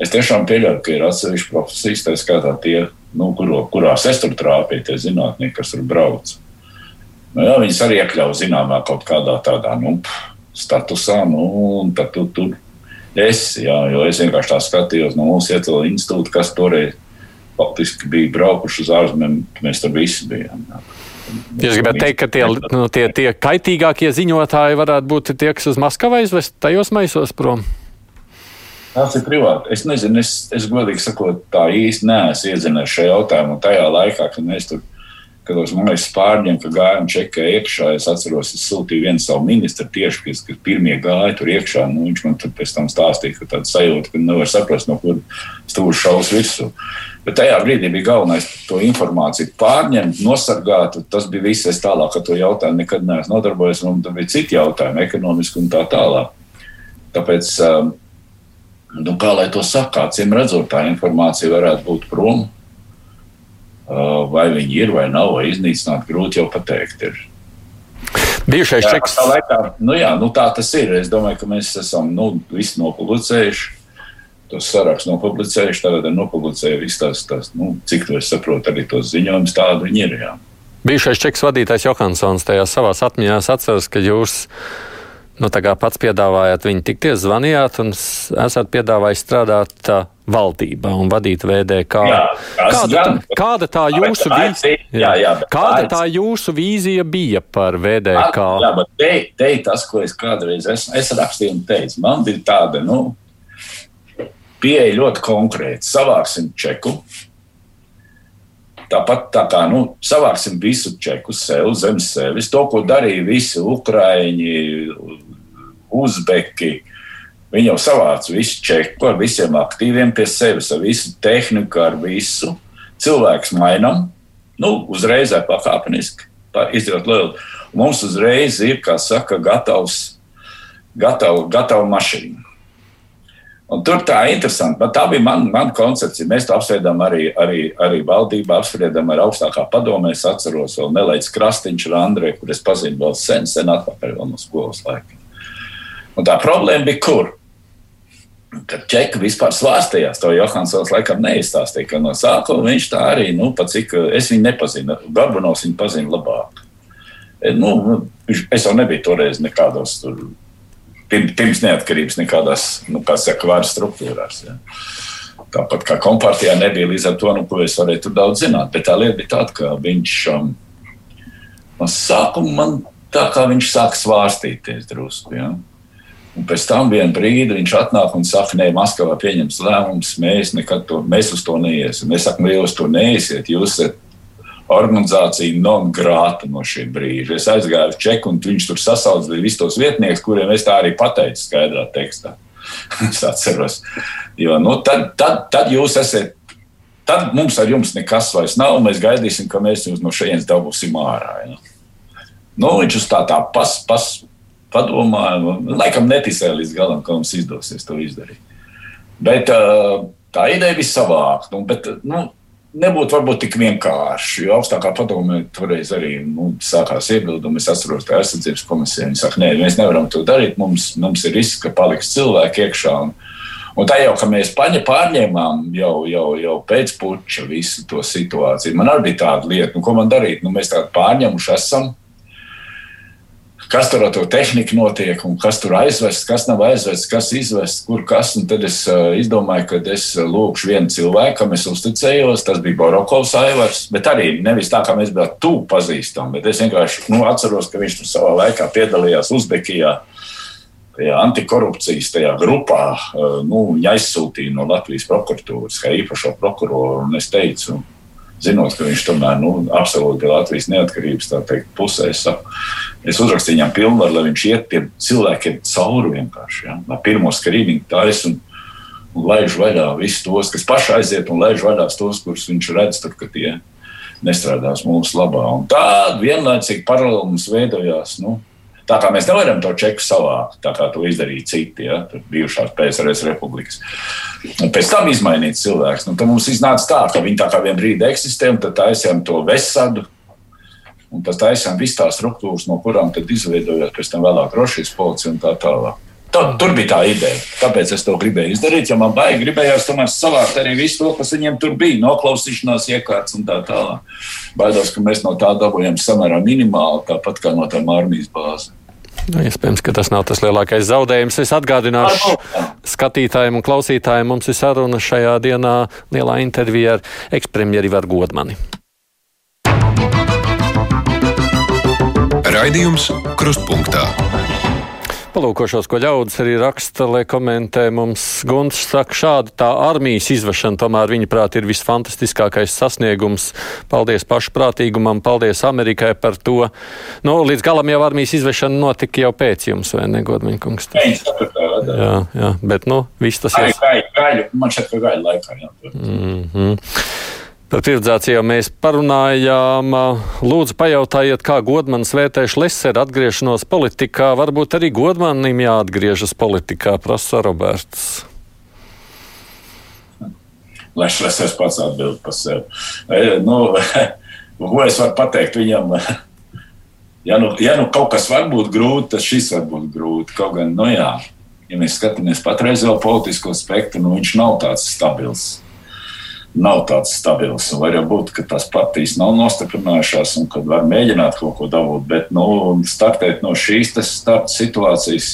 Es tiešām pieļauju, ka ir atsevišķi profesijas, tā skaitā tie, nu, kuro, kurās es tur trāpīju, tie zinātnieki, kas tur brauc. Nu, jā, viņas arī iekļauj zināmā kaut kādā tādā nu, statusā, nu, un tad tu tur esi. Jā, jo es vienkārši tā skatījos no mūsu iecēlā institūta, kas toreiz faktiski bija braukuši uz ārzemēm, mēs tur visi bijām. Jā. Jūs gribētu teikt, ka tie, nu, tie, tie kaitīgākie ziņotāji varētu būt tie, kas uz Maskavu aizvest tajos maisos prom? Tas ir privāti. Es nezinu, es, es godīgi sakot, tā īsti neesmu iedzinies šajā jautājumā. Tajā laikā, kad mēs tur kad uz manis pārņem, ka gājām čekā iekšā. Es atceros, es sūtīju vienu savu ministru tieši, kas, kas pirmie gāja tur iekšā. Nu, viņš man tur pēc tam stāstīja, ka tāda sajūta, ka nevar saprast, no kur stūris šaus virsū. Bet tajā brīdī bija galvenais to informāciju pārņemt, nosargāt. Tas bija viss. Es tālāk ar to jautājumu nekad neesmu nodarbojies. Man bija citi jautājumi, ekonomiski un tā tālāk. Tāpēc um, Nu, kā lai to saka, acīm redzot, tā informācija varētu būt prom. Uh, vai viņi ir vai nav, vai iznīcināt, grūti jau pateikt. Ir. Bijušais čeks. Tā, laikā, nu jā, nu tā tas ir. Es domāju, ka mēs esam nu, visi nopublicējuši. Tos sarakstus nopublicējuši, tagad ir nopublicējuši visas tās, tās nu, cik to es saprotu, arī tos ziņojumus tādu viņi ir. Jā. Bijušais čeks vadītājs Johansons tajā savā atmiņā atceras, ka jūs nu, pats piedāvājāt viņu tikties, zvanījāt un esat piedāvājis strādāt uh, valdībā un vadīt VDK. Jā, kāda, gan, kāda tā jūsu vīzija? Jā, jā, kāda tā jūsu vīzija bija par VDK? Jā, bet te, te tas, ko es kādreiz esmu, es rakstīju un teicu, man bija tāda, nu, pieeja ļoti konkrēta. Savāksim čeku. Tāpat tā kā nu, savāksim visu čeku sev zem sevis, to, ko darīja visi Ukrāņi, Uzbeki. Viņi jau savāca visu čeku ar visiem aktīviem pie sevis, ar visu tehniku, ar visu. Cilvēks mainām, nu, uzreiz pakāpeniski, izdarot lielu. Mums uzreiz ir, kā saka, gatavs, gatava, gatava mašīna. Un tur tā ir interesanti. Tā bija mana man koncepcija. Mēs to apspriedām arī, arī, arī valdībā, apspriedām ar augstākā padomē. Es atceros, vēl Nelaids Krastīņš ar Andriju, kur es pazinu vēl sen, sen atpakaļ no skolas laikiem. Un tā problēma bija kur? Kad ķeka vispār svārstījās, to Johansons laikam neizstāstīja, ka no sākuma viņš tā arī, nu, pat cik es viņu nepazinu, Gorbanovs viņu pazinu labāk. E, nu, es jau nebiju toreiz nekādos tur, pirms neatkarības, nekādās, nu, kā saka, varas struktūrās. Ja. Tāpat kā kompartijā nebija līdz ar to, nu, ko es varēju tur daudz zināt. Bet tā lieta bija tāda, ka viņš um, no sākuma man tā kā viņš sāk svārstīties drusku. Ja. Un pēc tam vienā brīdī viņš atnāk un saka, nē, Maskavā pieņems lēmums, mēs nekad to, mēs uz to neiesim. Es saku, jūs to neiesiet, jūs esat organizācija non grāta no šī brīža. Es aizgāju uz čeku, un viņš tur sasauca visus tos vietniekus, kuriem es tā arī pateicu skaidrā tekstā. es atceros. Jo, nu, tad, tad, tad jūs esat. Tad mums ar jums nekas vairs nav, un mēs gaidīsim, ka mēs jūs no šejienes dabūsim ārā. Ja. Nu, viņš uz tā tā pas, pas, padomāja, un laikam neticēja līdz galam, ka mums izdosies to izdarīt. Bet tā ideja bija savākta. Nu, bet, nu, nebūtu varbūt tik vienkārši. Jo augstākā padomē toreiz arī nu, sākās iebildumi. Es atceros, ka aizsardzības komisija saka, nē, mēs nevaram to darīt. Mums, mums ir risks, ka paliks cilvēki iekšā. Un, un tā jau, ka mēs paņa, pārņēmām jau, jau, jau pēc puča visu to situāciju. Man arī bija tāda lieta, nu, ko man darīt. Nu, mēs tādu pārņemuši esam kas tur ar to tehniku notiek, un kas tur aizvests, kas nav aizvests, kas izvests, kur kas. Un tad es uh, izdomāju, ka es lūgšu vienu cilvēku, kam es uzticējos. Tas bija Borokovs Aivars, bet arī nevis tā, kā mēs bijām tuvu pazīstami, bet es vienkārši nu, atceros, ka viņš tur savā laikā piedalījās Uzbekijā. Tajā antikorupcijas tajā grupā uh, nu, aizsūtīja no Latvijas prokuratūras, kā īpašo prokuroru. Es teicu, zinot, ka viņš tomēr nu, absolūti ir Latvijas neatkarības teikt, pusē. Es, saku, es uzrakstīju viņam pilnvaru, lai viņš iet pie cilvēkiem cauri vienkārši. Ja? Lai pirmo skrīningu taisa un, laiž vaļā visus tos, kas paši aiziet, un laiž vaļā tos, kurus viņš redz, tur, ka tie nestrādās mūsu labā. Un tā vienlaicīgi paralēli mums veidojās. Nu, Tā kā mēs nevaram to čeku savākt, tā kā to izdarīja citi, ja, bijušās PSRS republikas. Un pēc tam izmainīt cilvēks. Nu, tad mums iznāca tā, ka viņi tā kā vienā brīdī eksistē, un tad taisījām to vesadu. Un tad taisījām visas tās struktūras, no kurām tad izveidojās pēc tam vēlāk Rošijas policija un tā tālāk. Tā, tur bija tā ideja. Tāpēc es to gribēju izdarīt. Ja man baigi gribējās tomēr savākt arī visu to, kas viņiem tur bija, noklausīšanās iekārtas un tā tālāk. Baidos, ka mēs no tā dabūjām samērā minimāli, tāpat kā no tām armijas bāzēm. Nu, iespējams, ka tas nav tas lielākais zaudējums. Es atgādināšu skatītājiem un klausītājiem, mums ir saruna šajā dienā lielā intervijā ar ekspremjeri Ivaru Godmani. Raidījums Krustpunktā. Palūkošos, ko ļaudis arī raksta, lai komentē. Mums Gunts saka, šāda tā armijas izvešana tomēr viņa prāt ir visfantastiskākais sasniegums. Paldies pašprātīgumam, paldies Amerikai par to. Nu, līdz galam jau armijas izvešana notika jau pēc jums, vai ne, Godmaņkungs? Jā, jā, bet, nu, viss tas ir. Gaļu, gaļu, man šeit ir gaļu laikā, jā. Mm -hmm. Par privatizāciju mēs parunājām. Lūdzu, pajautājiet, kā Godmanis vērtē Šlesera atgriešanos politikā. Varbūt arī Godmanim jāatgriežas politikā, prasa Roberts. Lai Šlesers pats atbild par sevi. E, nu, ko es varu pateikt viņam? Ja nu, ja nu kaut kas var būt grūti, tad šis var būt grūti. Kaut gan, nu jā, ja mēs skatāmies patreizējo politisko spektru, nu viņš nav tāds stabils nav tāds stabils. Var jau būt, ka tās partijas nav nostiprinājušās un kad var mēģināt kaut ko dabūt, bet nu, startēt no šīs starta situācijas.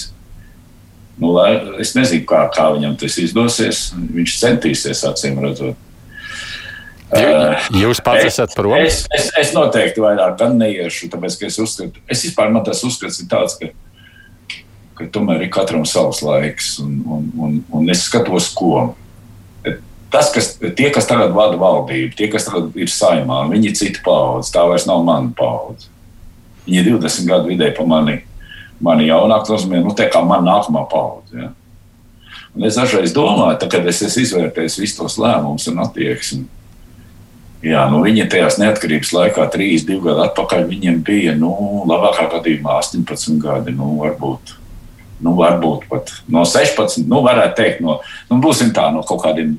Nu, lai, es nezinu, kā, kā viņam tas izdosies. Viņš centīsies, acīm redzot. Jūs pats es, esat prom? Es, es, es noteikti vairāk neiešu, tāpēc, ka es uzskatu, es vispār man tas uzskats ir tāds, ka, ka tomēr ir katram savs laiks, un, un, un, un es skatos, ko tas, kas, tie, kas tagad vada valdību, tie, kas tagad ir saimā, viņi ir cita paudze. Tā vairs nav mana paudze. Viņi ir 20 gadu vidēji pa mani, mani jaunāki, nozīmē, nu, tā kā man nākamā paudze. Ja? Un es dažreiz domāju, tā, kad es esmu izvērtējis visus tos lēmumus un attieksmi. Jā, nu viņi tajās neatkarības laikā, 3, 2 gadu atpakaļ, viņiem bija, nu, labākā gadījumā 18 gadi, nu, varbūt, nu, varbūt pat no 16, nu, varētu teikt, no, nu, būsim tā, no kaut kādiem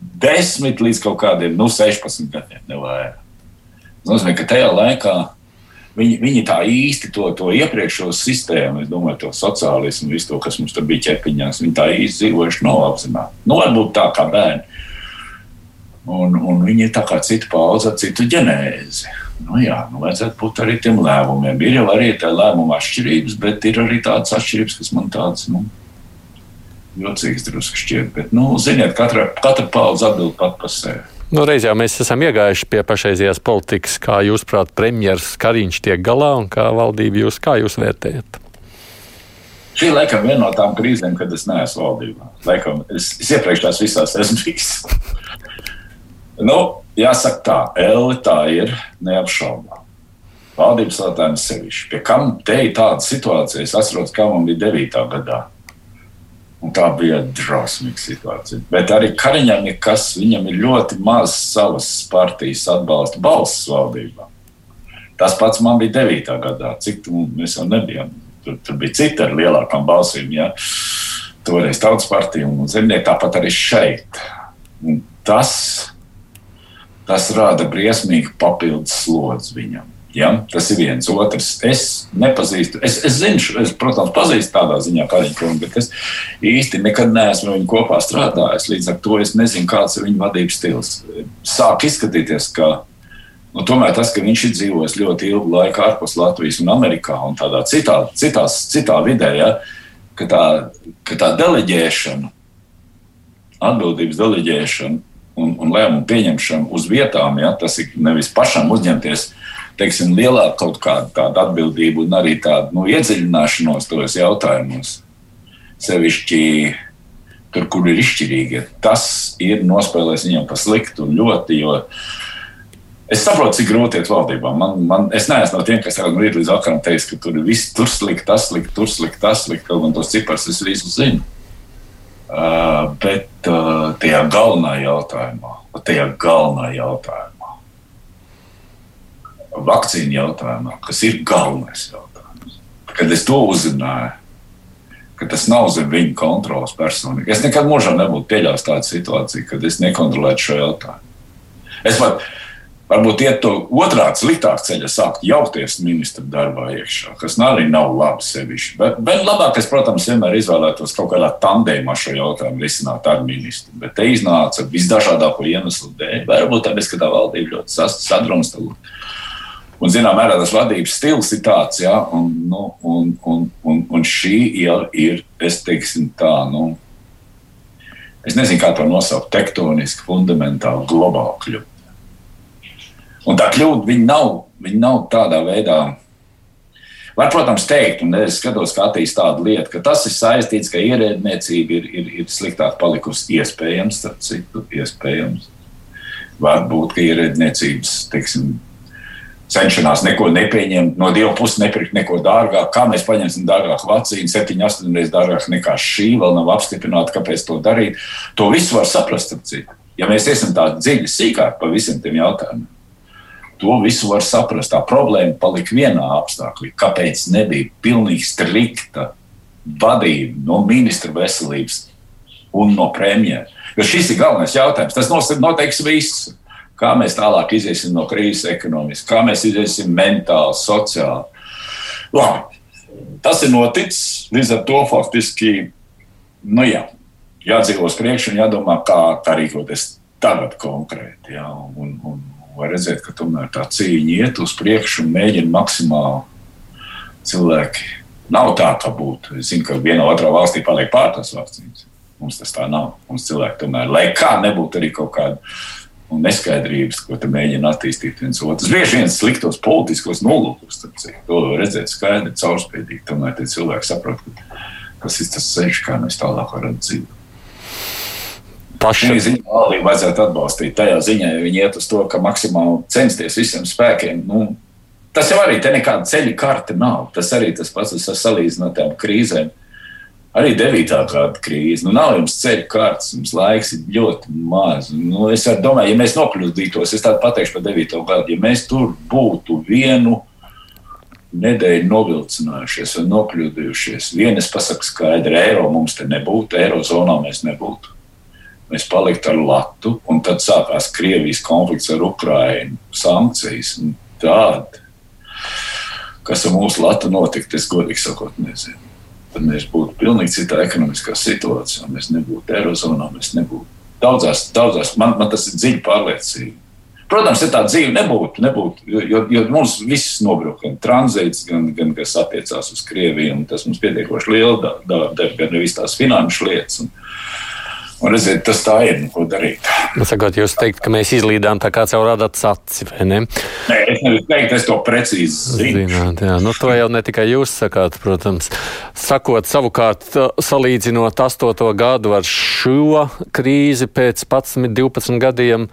10 līdz kaut kādiem nu, 16 gadiem. Tas nozīmē, ka tajā laikā viņi, viņi tā īsti to, to iepriekšējo sistēmu, es domāju, to sociālismu, visu to, kas mums tur bija ķepiņās, viņi tā īsti dzīvojuši nav apzināti. Nu, varbūt tā kā bērni. Un, un viņi ir tā kā cita paudze, citu ģenēzi. Nu, jā, nu, vajadzētu būt arī tiem lēmumiem. Ir jau arī tā lēmuma atšķirības, bet ir arī tādas atšķirības, kas man tādas. Nu, jocīgs drusku šķiet. Bet, nu, ziniet, katra, katra paudze atbild pat par sevi. Nu, reiz jau mēs esam iegājuši pie pašreizējās politikas, kā jūs, prāt, premjerministrs Kariņš tiek galā un kā valdība jūs, kā jūs vērtējat? Šī laikam viena no tām krīzēm, kad es neesmu valdībā. Laikam, es, es iepriekš tās visās esmu bijis. nu, jāsaka tā, Elli tā ir neapšaubām. Valdības jautājums sevišķi. Pie kam te ir tāda situācija? Es atceros, kā man bija 9. gadā Un tā bija drausmīga situācija. Bet arī Kariņam ir kas, viņam ir ļoti maz savas partijas atbalsta balss valdībā. Tas pats man bija 9. gadā, cik mēs jau nebijām. Tur, tur bija citi ar lielākām balsīm. Ja? Toreiz tautas partija un zemnieki tāpat arī šeit. Un tas, tas rada briesmīgu papildus slodzi viņam. Ja? Tas ir viens. Otrs, es nepazīstu, es, es zinu, es, protams, pazīstu tādā ziņā Kariņu kungu, bet es īsti nekad neesmu viņu kopā strādājis. Līdz ar to es nezinu, kāds ir viņa vadības stils. Sāk izskatīties, ka nu, tomēr tas, ka viņš ir dzīvojis ļoti ilgu laiku ārpus Latvijas un Amerikā un tādā citā, citās, citā vidē, ja? ka, tā, ka tā deleģēšana, atbildības deleģēšana un, un lēmumu pieņemšana uz vietām, ja? tas ir nevis pašam uzņemties teiksim, lielāka kaut kāda tāda atbildība un arī tāda nu, iedziļināšanos tos jautājumos. Sevišķi tur, kur ir izšķirīgi. Tas ir nospēlējis viņam pa sliktu ļoti. Es saprotu, cik grūti iet valdībā. Man, man, es neesmu no tiem, kas no rīta līdz vakaram teiks, ka tur viss tur slikti, tas slikti, tur slikti, tas slikti. Kaut gan tos ciparus es visu zinu. Uh, bet uh, tajā galvenajā jautājumā, tajā galvenajā jautājumā vakcīnu jautājumā, kas ir galvenais jautājums. Kad es to uzzināju, ka tas nav zem viņa kontrolas personīgi, es nekad mūžā nebūtu pieļāvis tādu situāciju, kad es nekontrolētu šo jautājumu. Es pat varbūt iet to otrādi sliktāk ceļa, sākt jaukties ministra darbā iekšā, kas arī nav labi sevišķi. Bet, bet labāk, es, protams, vienmēr izvēlētos kaut kādā tandēmā šo jautājumu risināt ar ministru. Bet te iznāca visdažādāko iemeslu dēļ. Varbūt tāpēc, ka tā valdība ļoti sadrumstalota Un, zinām, mērā tas vadības stils ir tāds, ja, un, nu, un, un, un, un šī ir, ir, es teiksim, tā, nu, es nezinu, kā to nosaukt, tektoniski, fundamentāli, globāli kļūda. Un tā kļūda, viņa nav, viņa nav tādā veidā. Var, protams, teikt, un es skatos, kā attīstās tāda lieta, ka tas ir saistīts, ka ierēdniecība ir, ir, ir sliktāk palikusi. Iespējams, starp citu, iespējams. Varbūt, ka ierēdniecības, teiksim, cenšanās neko nepieņemt, no divu puses nepirkt neko dārgāk. Kā mēs paņemsim dārgāku vakcīnu, 7, 8 reizes dārgāk nekā šī, vēl nav apstiprināta, kāpēc to darīt. To visu var saprast. Ja mēs iesim tā dziļi, sīkāk par visiem tiem jautājumiem, to visu var saprast. Tā problēma palika vienā apstākļā. Kāpēc nebija pilnīgi strikta vadība no ministra veselības un no premjera? Jo šis ir galvenais jautājums. Tas noteiks visu kā mēs tālāk iziesim no krīzes ekonomiski, kā mēs iziesim mentāli, sociāli. Labi, tas ir noticis. Līdz ar to faktiski nu jā, jādzīvo uz priekšu un jādomā, kā, kā rīkoties tagad konkrēti. Jā, un, un var redzēt, ka tomēr tā cīņa iet uz priekšu un mēģina maksimāli cilvēki. Nav tā, ka būtu. Es zinu, ka vienā otrā valstī paliek pār tās vakcīnas. Mums tas tā nav. Mums cilvēki tomēr, lai kā nebūtu arī kaut kāda un neskaidrības, ko mēģina attīstīt viens otrs. Bieži vien sliktos politiskos nolūkus, to redzēt skaidri, caurspīdīgi. Tomēr tie cilvēki saprot, ka tas ir tas ceļš, kā mēs tālāk varam dzīvot. Paši. Šī ziņā valdību vajadzētu atbalstīt. Tajā ziņā, ja viņi iet uz to, ka maksimāli censties visiem spēkiem. Nu, tas jau arī te nekāda ceļa karte nav. Tas arī tas pats ar krīzēm. Arī 9. gada krīze. Nu, nav jums ceļa kārtas, jums laiks ir ļoti maz. Nu, es domāju, ja mēs nokļūdītos, es tādu pateikšu par 9. gadu, ja mēs tur būtu vienu nedēļu novilcinājušies un nokļūdījušies, vienas pasakas skaidri, eiro mums te nebūtu, eirozonā mēs nebūtu mēs paliktu ar Latu, un tad sākās Krievijas konflikts ar Ukrajinu, sankcijas. Tāda, kas ar mūsu Latu notiktu, es godīgi sakot, nezinu. Tad mēs būtu pilnīgi citā ekonomiskā situācijā. Mēs nebūtu Eirozonā, mēs nebūtu daudzās, daudzās man, man tas ir dziļi pārliecīgi. Protams, ja tā dzīve nebūtu, nebūtu jo, jo mums viss nobruka, gan tranzīts, gan, gan kas attiecās uz Krieviju. Tas mums pietiekoši liela dara, gan arī tās finanšu lietas. Un, Un redziet, tas tā ir, nu, ko darīt. Nu, sakot, jūs teikt, ka mēs izlīdām tā kā caur radats aci, vai ne? Nē, es nevaru teikt, es to precīzi zinu. Zināt, jā, nu, to jau ne tikai jūs sakāt, protams. Sakot, savukārt, salīdzinot 8. gadu ar šo krīzi pēc 11, 12 gadiem,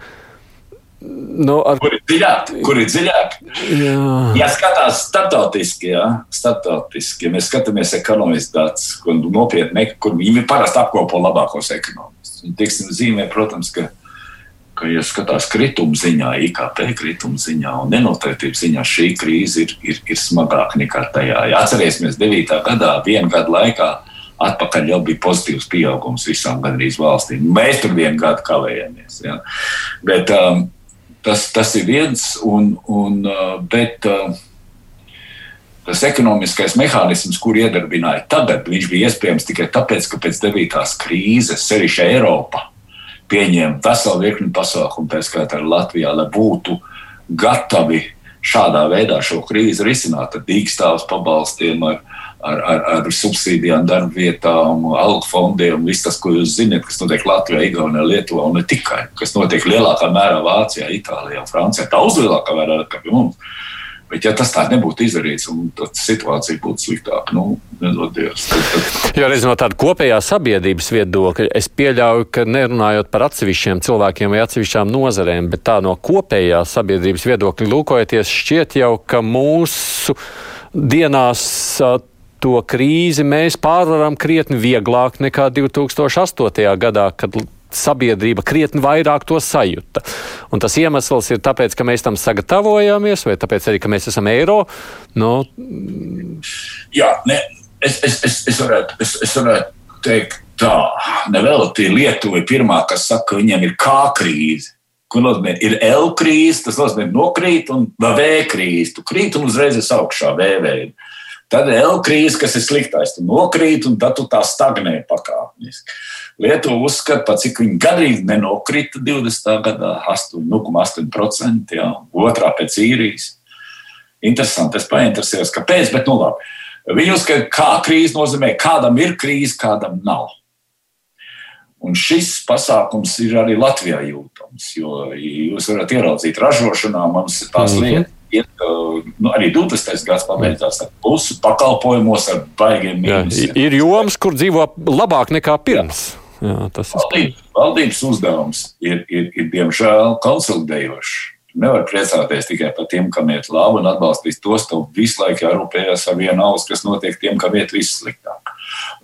Nu, ar... Kur ir dziļāk? Kur ir dziļāk? Jā. Ja skatās starptautiski, ja, starptautiski, ja mēs skatāmies ekonomiski datus, kur nopietni, kur viņi parasti apkopo labākos ekonomistus. Tieksim, zīmē, protams, ka, ka ja skatās krituma ziņā, IKP krituma ziņā un nenoteiktības ziņā, šī krīze ir, ir, ir smagāka nekā tajā. Ja atcerēsimies, 9. gadā, vienu gadu laikā, atpakaļ jau bija pozitīvs pieaugums visām gandrīz valstīm. Mēs tur vienu gadu kavējamies. Ja. Bet, um, Tas, tas ir viens, un, un, uh, bet uh, tas ekonomiskais mehānisms, kur iedarbināja tagad, viņš bija iespējams tikai tāpēc, ka pēc 9. krīzes, sevišķi Eiropa, pieņēma veselu virkni pasākumu, tā skaitā Latvijā, lai būtu gatavi šādā veidā šo krīzi risināt ar dīkstāvus pabalstiem, ar, ar, ar, ar subsīdijām, darba vietām, algu fondiem, viss tas, ko jūs zināt, kas notiek Latvijā, Igaunijā, Lietuvā un ne tikai, kas notiek lielākā mērā Vācijā, Itālijā, Francijā, daudz lielākā mērā nekā pie mums. Bet, ja tas tā nebūtu izdarīts, tad situācija būtu sliktāka. Nu, Dievs, tad, tad... Jo no tāda kopējā sabiedrības viedokļa es pieļauju, ka nerunājot par atsevišķiem cilvēkiem vai atsevišķām nozarēm, bet tā no kopējā sabiedrības viedokļa lūkojoties, šķiet jau, ka mūsu dienās to krīzi mēs pārvaram krietni vieglāk nekā 2008. gadā, kad sabiedrība krietni vairāk to sajūta. Un tas iemesls ir tāpēc, ka mēs tam sagatavojāmies, vai tāpēc arī, ka mēs esam eiro. Nu... Jā, ne, es, es, es, es, varētu, es, es varētu teikt tā, nevelti Lietuva ir pirmā, kas saka, ka viņiem ir kā krīze. Ko nozīmē? Ir L krīze, tas nozīmē nokrīt, un V krīze. Tu krīt un uzreiz esi augšā V veidā. Tad ir L krīze, kas ir sliktais. Tu nokrīt, un tad tu tā stagnē pakāpeniski. Lietuva uzskata, pat cik viņi gandrīz nenokrita 20. gadā, 8,8%, jā, otrā pēc īrijas. Interesanti, es painteresējos, kāpēc, bet nu labi. Viņi uzskata, kā krīze nozīmē, kādam ir krīze, kādam nav. Un šis pasākums ir arī Latvijā jūtams, jo jūs varat ieraudzīt ražošanā, mums ir tās mm -hmm. lietas iet, nu, arī 20. gads pabeidzās ar plusu pakalpojumos, ar baigiem mīnusiem. Ir joms, kur dzīvo labāk nekā pirms. Jā, tas ir valdības, valdības uzdevums, ir, ir, ir diemžēl konsolidējošs. Nevar priecāties tikai par tiem, kam iet labi, un atbalstīt tos, kam visu laiku jārūpējas ar vienu ausu, kas notiek tiem, kam iet viss sliktāk.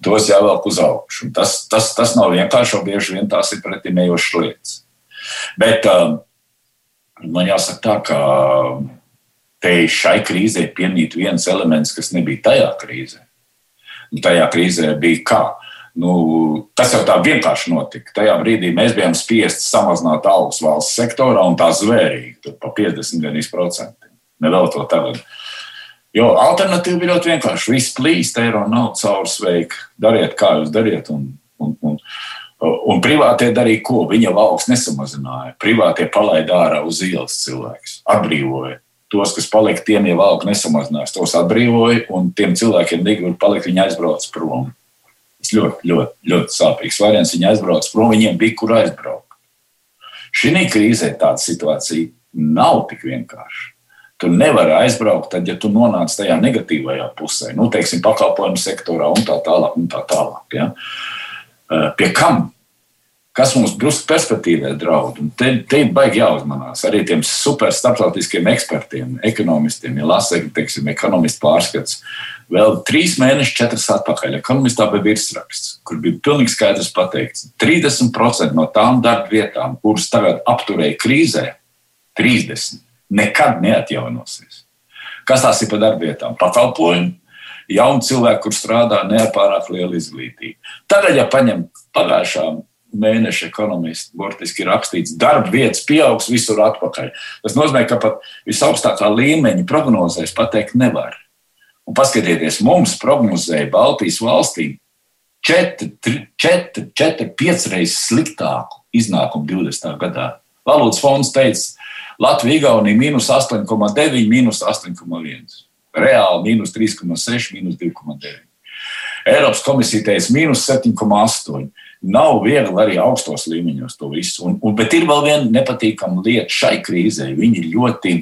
Tos jāvelk uz augšu. Tas, tas, tas nav vienkārši, un bieži vien tās ir pretimējošas lietas. Bet um, man jāsaka tā, ka te šai krīzē piemīt viens elements, kas nebija tajā krīzē. Un tajā krīzē bija kā? Nu, tas jau tā vienkārši notika. Tajā brīdī mēs bijām spiesti samazināt algas valsts sektorā un tā zvērīgi, pa 50%. Nevēl to tagad. Jo alternatīva bija ļoti vienkārši. Viss plīst, eiro nav caursveika. Dariet, kā jūs dariet. Un, un, un, Un privātie darīja ko? Viņa valsts nesamazināja. Privātie palaida ārā uz ielas cilvēkus, atbrīvoja. Tos, kas palika, tiem jau valka nesamazinās, tos atbrīvoja, un tiem cilvēkiem negribu palikt, viņi aizbrauc prom. Ļoti, ļoti, ļoti sāpīgs variants. Viņi aizbrauc prom, viņiem bija kur aizbraukt. Šī krīzē tāda situācija nav tik vienkārša. Tu nevari aizbraukt, tad, ja tu nonāc tajā negatīvajā pusē, nu, teiksim, pakalpojumu sektorā un tā tālāk. Un tā tālāk ja? Pie kam? Kas mums drusku perspektīvē draud? Un te, te ir baigi jāuzmanās arī tiem super starptautiskiem ekspertiem, ekonomistiem. Ja lasa, teiksim, ekonomistu pārskats, vēl trīs mēnešus, četras atpakaļ, ekonomistā bija virsraksts, kur bija pilnīgi skaidrs pateikts, 30% no tām darba vietām, kuras tagad apturēja krīzē, 30 nekad neatjaunosies. Kas tās ir par darbvietām? Pakalpojumi, jauni cilvēki, kur strādā ne ar pārāk lielu izglītību. Tagad, ja paņem pagājušā mēneša ekonomisti, burtiski rakstīts, darba vietas pieaugs visur atpakaļ. Tas nozīmē, ka pat visaugstākā līmeņa prognozēs pateikt nevar. Un paskatieties, mums prognozēja Baltijas valstīm četri, četri, četri piecreiz sliktāku iznākumu 20. gadā. Valūtas fonds teica, Latvija, Igaunija mīnus 8,9, mīnus 8,1. Reāli mīnus 3,6, mīnus 2,9. Eiropas komisija teica mīnus 7,8. Nav viegli arī augstos līmeņos to visu. Un, un, bet ir vēl viena nepatīkama lieta šai krīzē. Viņi ļoti,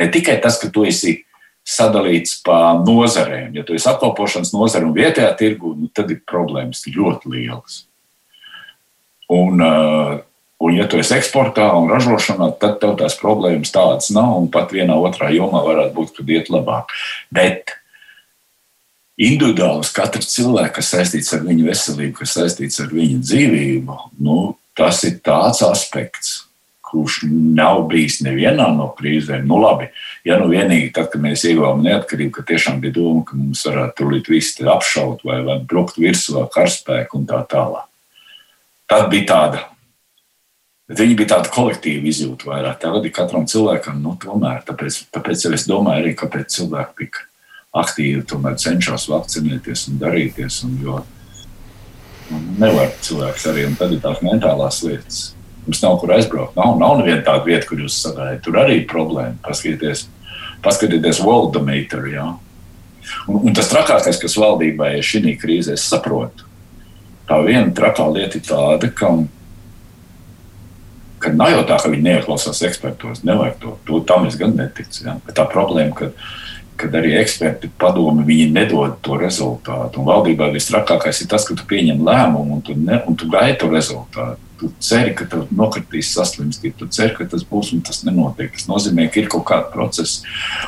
ne tikai tas, ka tu esi sadalīts pa nozarēm. Ja tu esi apkalpošanas nozare un vietējā tirgu, nu, tad ir problēmas ļoti lielas. Un, uh, Un, ja tu esi eksportā un ražošanā, tad tev tās problēmas tādas nav. Un pat vienā otrā jomā varētu būt, ka iet labāk. Bet individuāls katrs cilvēks, kas saistīts ar viņu veselību, kas saistīts ar viņu dzīvību, nu, tas ir tāds aspekts, kurš nav bijis nevienā no krīzēm. Nu, labi, ja nu vienīgi tad, kad mēs ieguvām neatkarību, ka tiešām bija doma, ka mums varētu turīt visu apšaut vai, vai brukt virsū ar karaspēku un tā tālāk. Tad bija tāda viņi bija tādi kolektīvi izjūta vairāk. Tagad ir katram cilvēkam, nu, tomēr. Tāpēc, tāpēc es domāju arī, kāpēc cilvēki tik aktīvi cenšas vakcinēties un darīties. Un, jo nu, nevar cilvēks arī, un tad ir tās mentālās lietas. Mums nav kur aizbraukt. Nav, nav neviena tāda vieta, kur jūs sagaidat. Tur arī ir problēma. Paskatieties, paskatieties Voldometer. Ja? Un, un tas trakākais, kas valdībai ir šī krīzē, es saprotu. Tā viena trakā lieta ir tāda, ka ka nav jau tā, ka viņi neieklausās ekspertos. Nevajag to. to tam es gan neticu. Ja? Bet tā problēma, ka, kad arī eksperti padomi, viņi nedod to rezultātu. Un valdībā visstrakākais ir tas, ka tu pieņem lēmumu un tu, ne, un tu gaidi to rezultātu. Tu ceri, ka tev nokritīs saslimstība, tu ceri, ka tas būs un tas nenotiek. Tas nozīmē, ka ir kaut kāda procesa.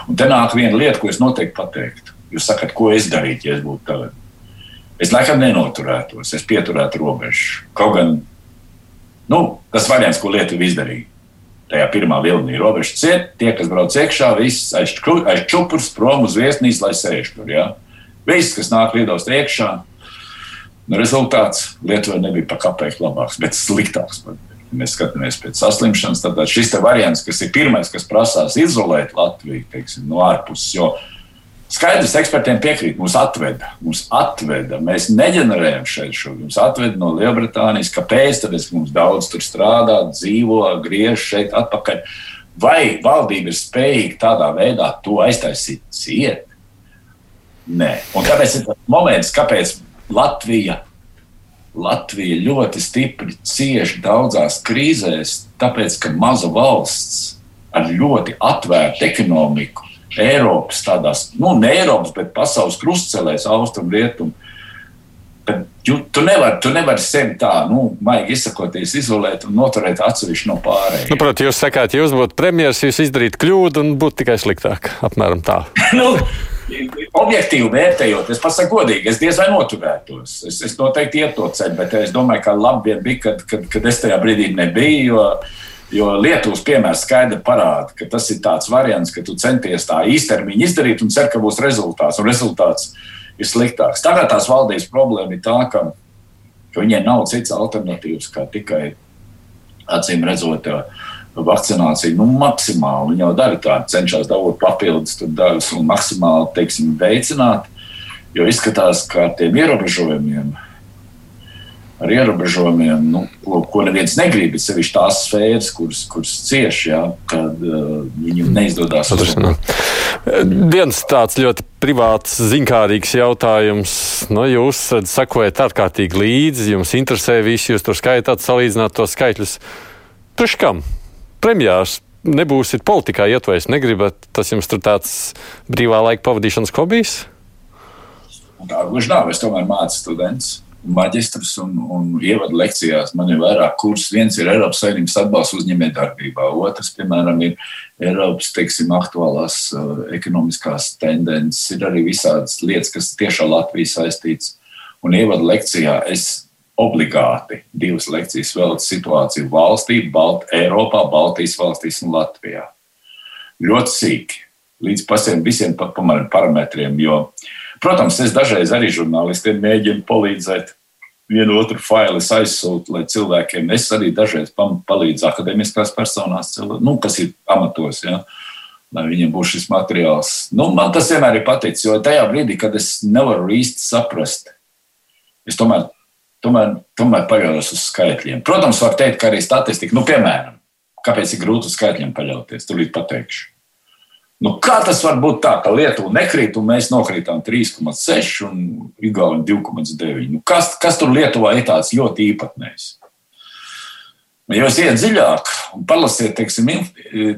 Un te nāk viena lieta, ko es noteikti pateiktu. Jūs sakat, ko es darītu, ja es būtu tagad? Es laikam nenoturētos, es pieturētu robežu. Kaut gan Nu, tas variants, ko Lietuva izdarīja. Tajā pirmā vilnī robeža ciet, tie, kas brauc iekšā, viss aiz, aiz čupurs, prom uz viesnīcu, lai sēž tur. Ja? Viss, kas nāk lidos iekšā, nu, rezultāts Lietuvai nebija pa kapeiku labāks, bet sliktāks. Mēs skatāmies pēc saslimšanas, tad šis variants, kas ir pirmais, kas prasās izolēt Latviju teiksim, no ārpuses. Jo Skaidrs, ekspertiem piekrīt, mums atveda, mums atveda. Mēs neģenerējam šeit šo, mums atveda no Lielbritānijas. Kāpēc? Tāpēc, ka mums daudz tur strādā, dzīvo, griež šeit atpakaļ. Vai valdība ir spējīga tādā veidā to aiztaisīt ciet? Nē. Un kāpēc ir tas moments, kāpēc Latvija, Latvija ļoti stipri cieši daudzās krīzēs? Tāpēc, ka maza valsts ar ļoti atvērtu ekonomiku Eiropas tādās, nu, ne Eiropas, bet pasaules krustcelēs, austrum, rietum. Bet tu, tu nevari tu nevar sevi tā, nu, maigi izsakoties, izolēt un noturēt atsevišķi no pārējiem. Nu, Protams, jūs sakāt, jūs būtu premjerministrs, jūs izdarītu kļūdu un būtu tikai sliktāk. Apmēram tā. nu, objektīvi vērtējot, es pats godīgi, es diez vai noturētos. Es, es noteikti ietu to ceļu, bet es domāju, ka labi bija, kad, kad, kad es tajā brīdī nebiju. Jo, Jo Lietuvas piemērs skaidri parāda, ka tas ir tāds variants, ka tu centies tā īstermiņā izdarīt un cer, ka būs rezultāts. Un rezultāts ir sliktāks. Tagad tās valdības problēma ir tā, ka, ka viņiem nav cits alternatīvas kā tikai acīm redzot. Vakcinācija nu, maksimāli jau dara tādu, cenšas dabūt papildus daļas un maksimāli teiksim, veicināt. Jo izskatās, ka ar tiem ierobežojumiem ar ierobežojumiem, nu, ko neviens negrib, bet sevišķi tās sfēras, kuras, kuras cieš, ja, kad uh, viņiem neizdodas. Viens tāds ļoti privāts, zinkārīgs jautājums. Nu, jūs sekojat ārkārtīgi līdzi, jums interesē visi, jūs tur skaitāt, salīdzināt tos skaitļus. Priekš kam? Premjārs nebūsiet politikā ietvērs, negribat, tas jums tur tāds brīvā laika pavadīšanas hobijs? Tā gluži nav. Es tomēr mācu students maģistrus un, un ievadu lekcijās. Man ir vairāk kursus. Viens ir Eiropas Savienības atbalsts uzņēmējdarbībā, otrs, piemēram, ir Eiropas teiksim, aktuālās uh, ekonomiskās tendences. Ir arī visādas lietas, kas tiešām Latvijas saistītas. Un ievadu lekcijā es obligāti divas lekcijas veltu situāciju valstī, Balt, Eiropā, Baltijas valstīs un Latvijā. Ļoti sīki, līdz pasiem visiem parametriem, jo uh, Protams, es dažreiz arī žurnālistiem mēģinu palīdzēt. Vienu otru failu aizsūtu, lai cilvēkiem es arī dažreiz palīdzu akadēmiskās personās, nu, kas ir amatos. Ja, lai viņiem būtu šis materiāls. Nu, man tas vienmēr ir paticis, jo tajā brīdī, kad es nevaru īsti saprast, es tomēr, tomēr, tomēr paļaujos uz skaitļiem. Protams, var teikt, ka arī statistika, nu, piemēram, kāpēc ir grūti uz skaitļiem paļauties, tūlīt pateikšu. Nu, kā tas var būt tā, ka Lietuva nekrīt un mēs nokrītām 3,6 un Igaunija 2,9? Nu, kas, kas tur Lietuvā ir tāds ļoti īpatnējs? Nu, ja jūs iet dziļāk un palasiet, teiksim, in,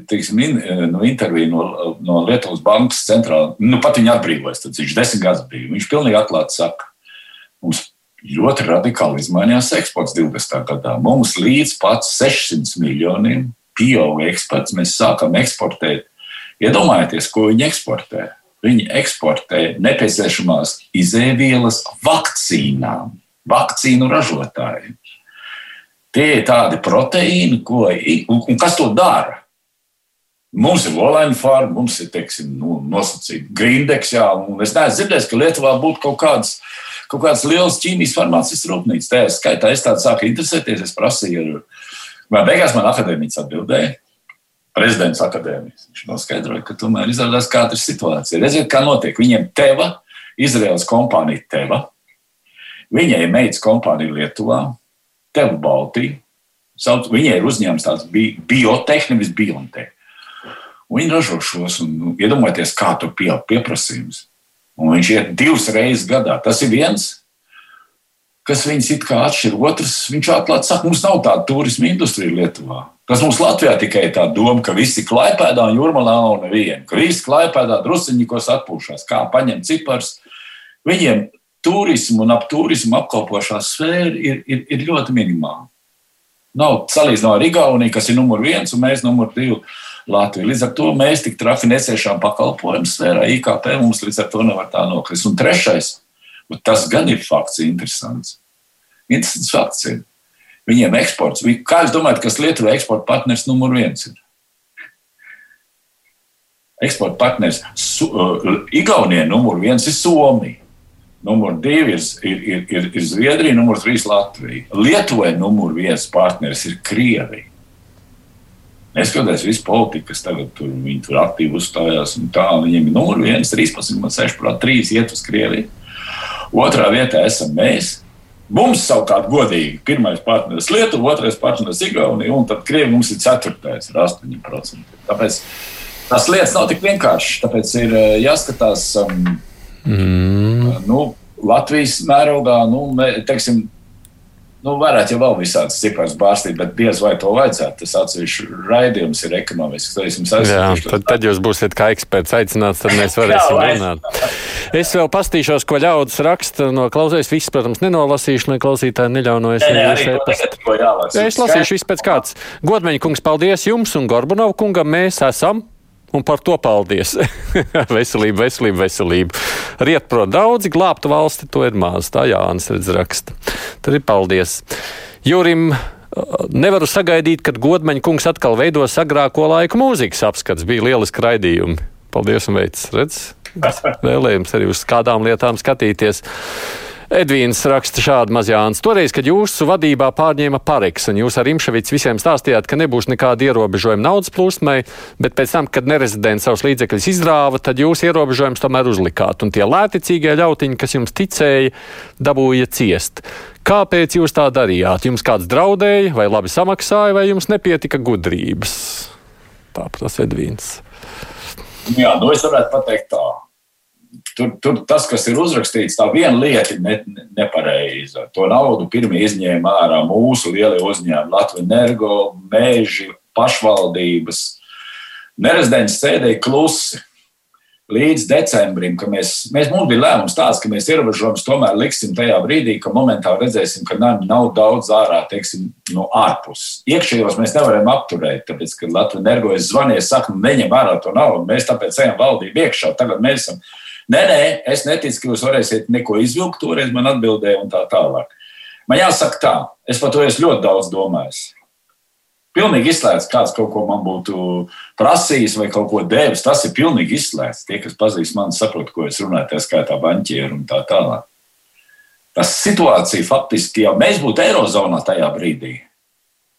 teiksim in, no interviju no, no Lietuvas bankas centrāla, nu pat viņa atbrīvojas, tad viņš desmit gadus bija. Viņš pilnīgi atklāti saka, mums ļoti radikāli izmainījās eksports 20. gadā. Mums līdz pat 600 miljoniem pieauga eksports, mēs sākam eksportēt Iedomājieties, ko viņi eksportē. Viņi eksportē nepieciešamās izēvielas vakcīnām, vakcīnu ražotājiem. Tie ir tādi proteīni, ko, un, kas to dara? Mums ir Olaņa farma, mums ir teiksim, nu, nosacīta grindeks, jā, un es neesmu dzirdējis, ka Lietuvā būtu kaut kādas, kaut kādas lielas ķīmijas farmācijas rūpnīcas. Tajā skaitā es tādu sāku interesēties, es prasīju, vai beigās man akadēmiķis atbildēja prezidents akadēmijas. Viņš noskaidroja, ka tomēr izrādās, kāda ir situācija. Redziet, kā notiek. Viņiem teva, Izraels kompānija teva, viņai meitas kompānija Lietuvā, teva Baltija. Viņai ir uzņēmums tāds bi biotehnika, nevis biontehnika. Viņi ražo šos, un nu, iedomājieties, kā tur pieaug pieprasījums. Un viņš iet divas reizes gadā. Tas ir viens, kas viņus it kā atšķir. Otrs, viņš atklāti saka, mums nav tāda turisma industrija Lietuvā. Kas mums Latvijā tikai tā doma, ka visi klaipēdā un jūrmalā nav neviena, ka visi klaipēdā drusiņķos atpūšās, kā paņemt cipars. Viņiem turismu un ap turismu apkalpošā sfēra ir, ir, ir ļoti minimāla. Nav salīdzinājumā ar Igauniju, kas ir numur viens un mēs numur divi. Latvija. Līdz ar to mēs tik traki neciešām pakalpojumu sfērā, IKP mums līdz ar to nevar tā nokrist. Un trešais, tas gan ir fakts, interesants. Interesants fakts ir, Viņiem eksports. Kā jūs domājat, kas Lietuvai eksporta partners numur viens ir? Eksporta partners su, uh, Igaunijai numur viens ir Somija. Numur divi ir, ir, ir, ir, ir Zviedrija, numur trīs Latvija. Lietuvai numur viens partneris ir Krievija. Neskatoties visu politiku, kas tagad tur, tur aktīvi uzstājās, un tā viņiem ir numur viens, 13,6%, 3 iet uz Krieviju. Otrā vietā esam mēs, Mums savukārt godīgi pirmais partneris Lietuva, otrais partneris Igaunija, un tad Krievija mums ir ceturtais ar 8%. Tāpēc tās lietas nav tik vienkāršas. Tāpēc ir eh, jāskatās um, mm. nu, Latvijas mērogā, nu, teiksim, Nu, varētu jau vēl visādas cipars bārstīt, bet diez vai to vajadzētu. Tas atsevišķi raidījums ir ekonomisks. Jā, tad, tad jūs būsiet kā eksperts aicināts, tad mēs varēsim runāt. Es vēl pastīšos, ko ļaudis raksta no klausējas. Viss, protams, nenolasīšu, lai klausītāji neļaunojas. Nē, nē, es lasīšu viss pēc kāds. Godmeņa kungs, paldies jums un Gorbunov kungam. Mēs esam un par to paldies. veselība, veselība, veselība. Riet pro daudzi, glābtu valsti, to ir maz. Tā Jānis redz raksta. Tad ir paldies. Jurim nevaru sagaidīt, kad godmaņa kungs atkal veidos agrāko laiku mūzikas apskats. Bija lieliski raidījumi. Paldies un veids. Redz, vēlējums arī uz kādām lietām skatīties. Edvīns raksta šādi mazjāns. Toreiz, kad jūsu vadībā pārņēma Pareks un jūs ar Imševics visiem stāstījāt, ka nebūs nekāda ierobežojuma naudas plūsmai, bet pēc tam, kad nerezidents savus līdzekļus izrāva, tad jūs ierobežojums tomēr uzlikāt. Un tie lēticīgie ļautiņi, kas jums ticēja, dabūja ciest. Kāpēc jūs tā darījāt? Jums kāds draudēja, vai labi samaksāja, vai jums nepietika gudrības? Tā prasa Edvīns. Jā, nu es varētu pateikt tā Tur, tur tas, kas ir uzrakstīts, tā viena lieta ir ne, nepareiza. To naudu pirmie izņēma ārā mūsu lielie uzņēmumi, Latvijas energo, mēži, pašvaldības. Nerezidents sēdēja klusi līdz decembrim, ka mēs, mēs mums bija lēmums tāds, ka mēs ierobežojumus tomēr liksim tajā brīdī, ka momentā redzēsim, ka nav, nav daudz ārā, teiksim, no ārpuses. Iekšējos mēs nevaram apturēt, tāpēc, ka Latvijas energo es zvanīju, saka, neņem ārā to naudu, mēs tāpēc ejam valdību iekšā, tagad mēs esam Nē, nē, es neticu, ka jūs varēsiet neko izvilkt. Toreiz man atbildēja, un tā tālāk. Man jāsaka, tā, es par to esmu ļoti daudz domājis. Pilnīgi izslēgts, kāds kaut ko man būtu prasījis vai kaut ko devis. Tas ir pilnīgi izslēgts. Tie, kas pazīst mani, saprot, ko es runāju, tā skaitā banķieru un tā tālāk. Tas situācija faktiski jau mēs būtu Eirozonā tajā brīdī.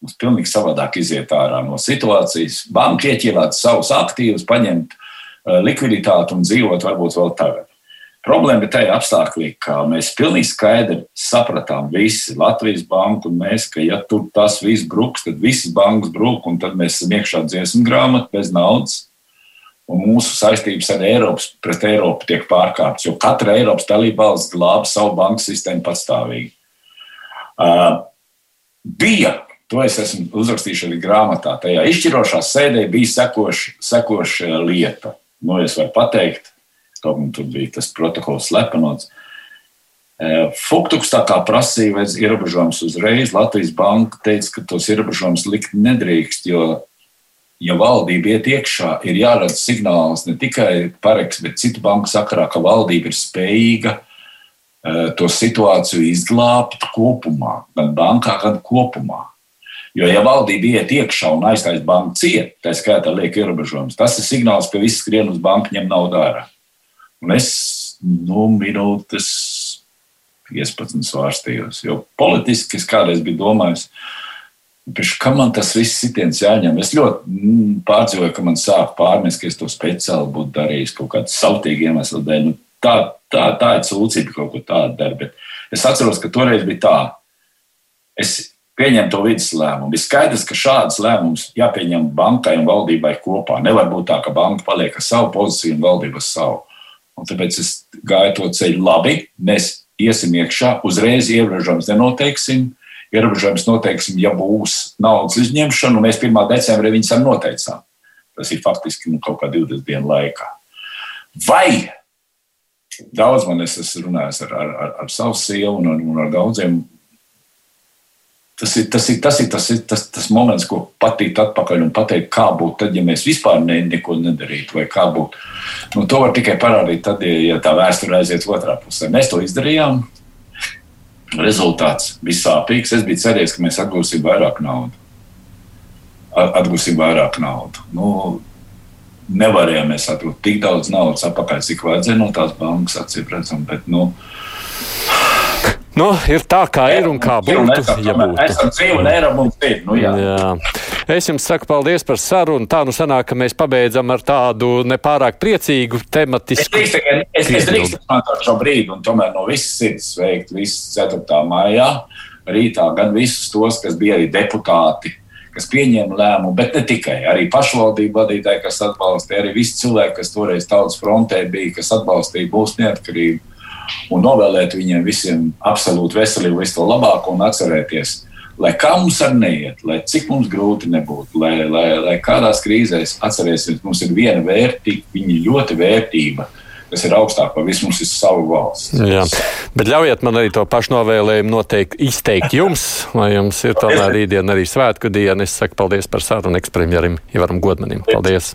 Mums pilnīgi savādāk iziet ārā no situācijas. Banka ieķīlēt savus aktīvus, paņemt likviditāti un dzīvot varbūt vēl tagad. Problēma ir tajā apstākļā, ka mēs pilnīgi skaidri sapratām, visi Latvijas banka un mēs, ka ja tur tas viss bruks, tad visas bankas brūk, un tad mēs esam iekšā dziesmu grāmatā bez naudas. Un mūsu saistības ar Eiropas pret Eiropu tiek pārkāptas, jo katra Eiropas dalībvalsts glāba savu banku sistēmu patstāvīgi. Uh, bija To es esmu uzrakstījis arī grāmatā. Tajā izšķirošā sēdē bija sekoša, sekoša lieta. Nu, es varu pateikt, kaut kā tur bija tas protokols slepenots. E, Fuktuks tā kā prasīja veids ierobežojumus uzreiz. Latvijas banka teica, ka tos ierobežojumus likt nedrīkst, jo, ja valdība iet iekšā, ir jāredz signāls ne tikai pareks, bet citu banku sakarā, ka valdība ir spējīga e, to situāciju izglābt kopumā, gan bankā, gan kopumā. Jo, ja valdība iet iekšā un aiztais banku ciet, tā skaitā liek ierobežojumus, tas ir signāls, ka viss skrien uz banku ņem naudu ārā. Un es nu, minūtes 15 svārstījos, jo politiski es kādreiz biju domājis, Kā man tas viss sitiens jāņem? Es ļoti mm, pārdzīvoju, ka man sāk pārmest, ka es to speciāli būtu darījis kaut kādu sautīgu iemeslu dēļ. Nu, tā, tā, tā ir sūdzība, kaut ko tādu dara. Bet es atceros, ka toreiz bija tā. Es pieņem to vidas lēmumu. Ir skaidrs, ka šādas lēmumus jāpieņem bankai un valdībai kopā. Nevar būt tā, ka banka paliek ar savu pozīciju un valdība ar savu. Un tāpēc es gāju to ceļu labi. Mēs iesim iekšā, uzreiz ierobežojums nenoteiksim. Ierobežojums noteiksim, ja būs naudas izņemšana, un mēs 1. decembrī viņus arī noteicām. Tas ir faktiski nu, kaut kā 20 dienu laikā. Vai daudz man es esmu runājis ar, ar, ar, ar savu sievu un, un ar daudziem Tas ir tas, ir, tas, ir, tas, ir tas, tas moments, ko patīt atpakaļ un pateikt, kā būtu tad, ja mēs vispār ne, neko nedarītu, vai kā būtu. Nu, to var tikai parādīt tad, ja, ja tā vēsture aiziet otrā pusē. Mēs to izdarījām. Rezultāts bija sāpīgs. Es biju cerējis, ka mēs atgūsim vairāk naudas. Atgūsim vairāk naudas. Nu, nevarējām atgūt tik daudz naudas atpakaļ, cik vajadzēja no tās bankas acīm redzam. Bet, nu, Nu, ir tā, kā ir un kā būtu. Ja būtu. Esam dzīvi un eiro mums ir. Nu, jā. jā. Es jums saku paldies par sarunu. Tā nu sanāk, ka mēs pabeidzam ar tādu nepārāk priecīgu tematisku. Es es, es drīkstu izmantot šo brīdi un tomēr no visas sirds sveikt visus 4. maijā rītā gan visus tos, kas bija arī deputāti kas pieņēma lēmumu, bet ne tikai. Arī pašvaldību vadītāji, kas atbalstīja, arī visi cilvēki, kas toreiz tautas frontē bija, kas atbalstīja mūsu neatkarību un novēlēt viņiem visiem absolūti veselību, visu to labāko un atcerēties, lai kā mums ar neiet, lai cik mums grūti nebūtu, lai, lai, lai kādās krīzēs atcerēsimies, mums ir viena vērtība, viņa ļoti vērtība kas ir augstāk par visu mums ir savu valsts. Jā. Bet ļaujiet man arī to pašu novēlējumu noteikti izteikt jums, lai jums ir tomēr rītdiena arī svētku diena. Es saku paldies par sarunu ekspremjerim Ivaram Godmanim. Paldies.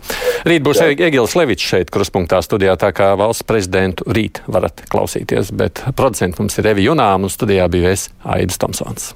Rīt būs Egils Levičs šeit, kruspunktā studijā, tā kā valsts prezidentu rīt varat klausīties, bet producents mums ir Evi Junām un studijā bija es Aidis Tomsons.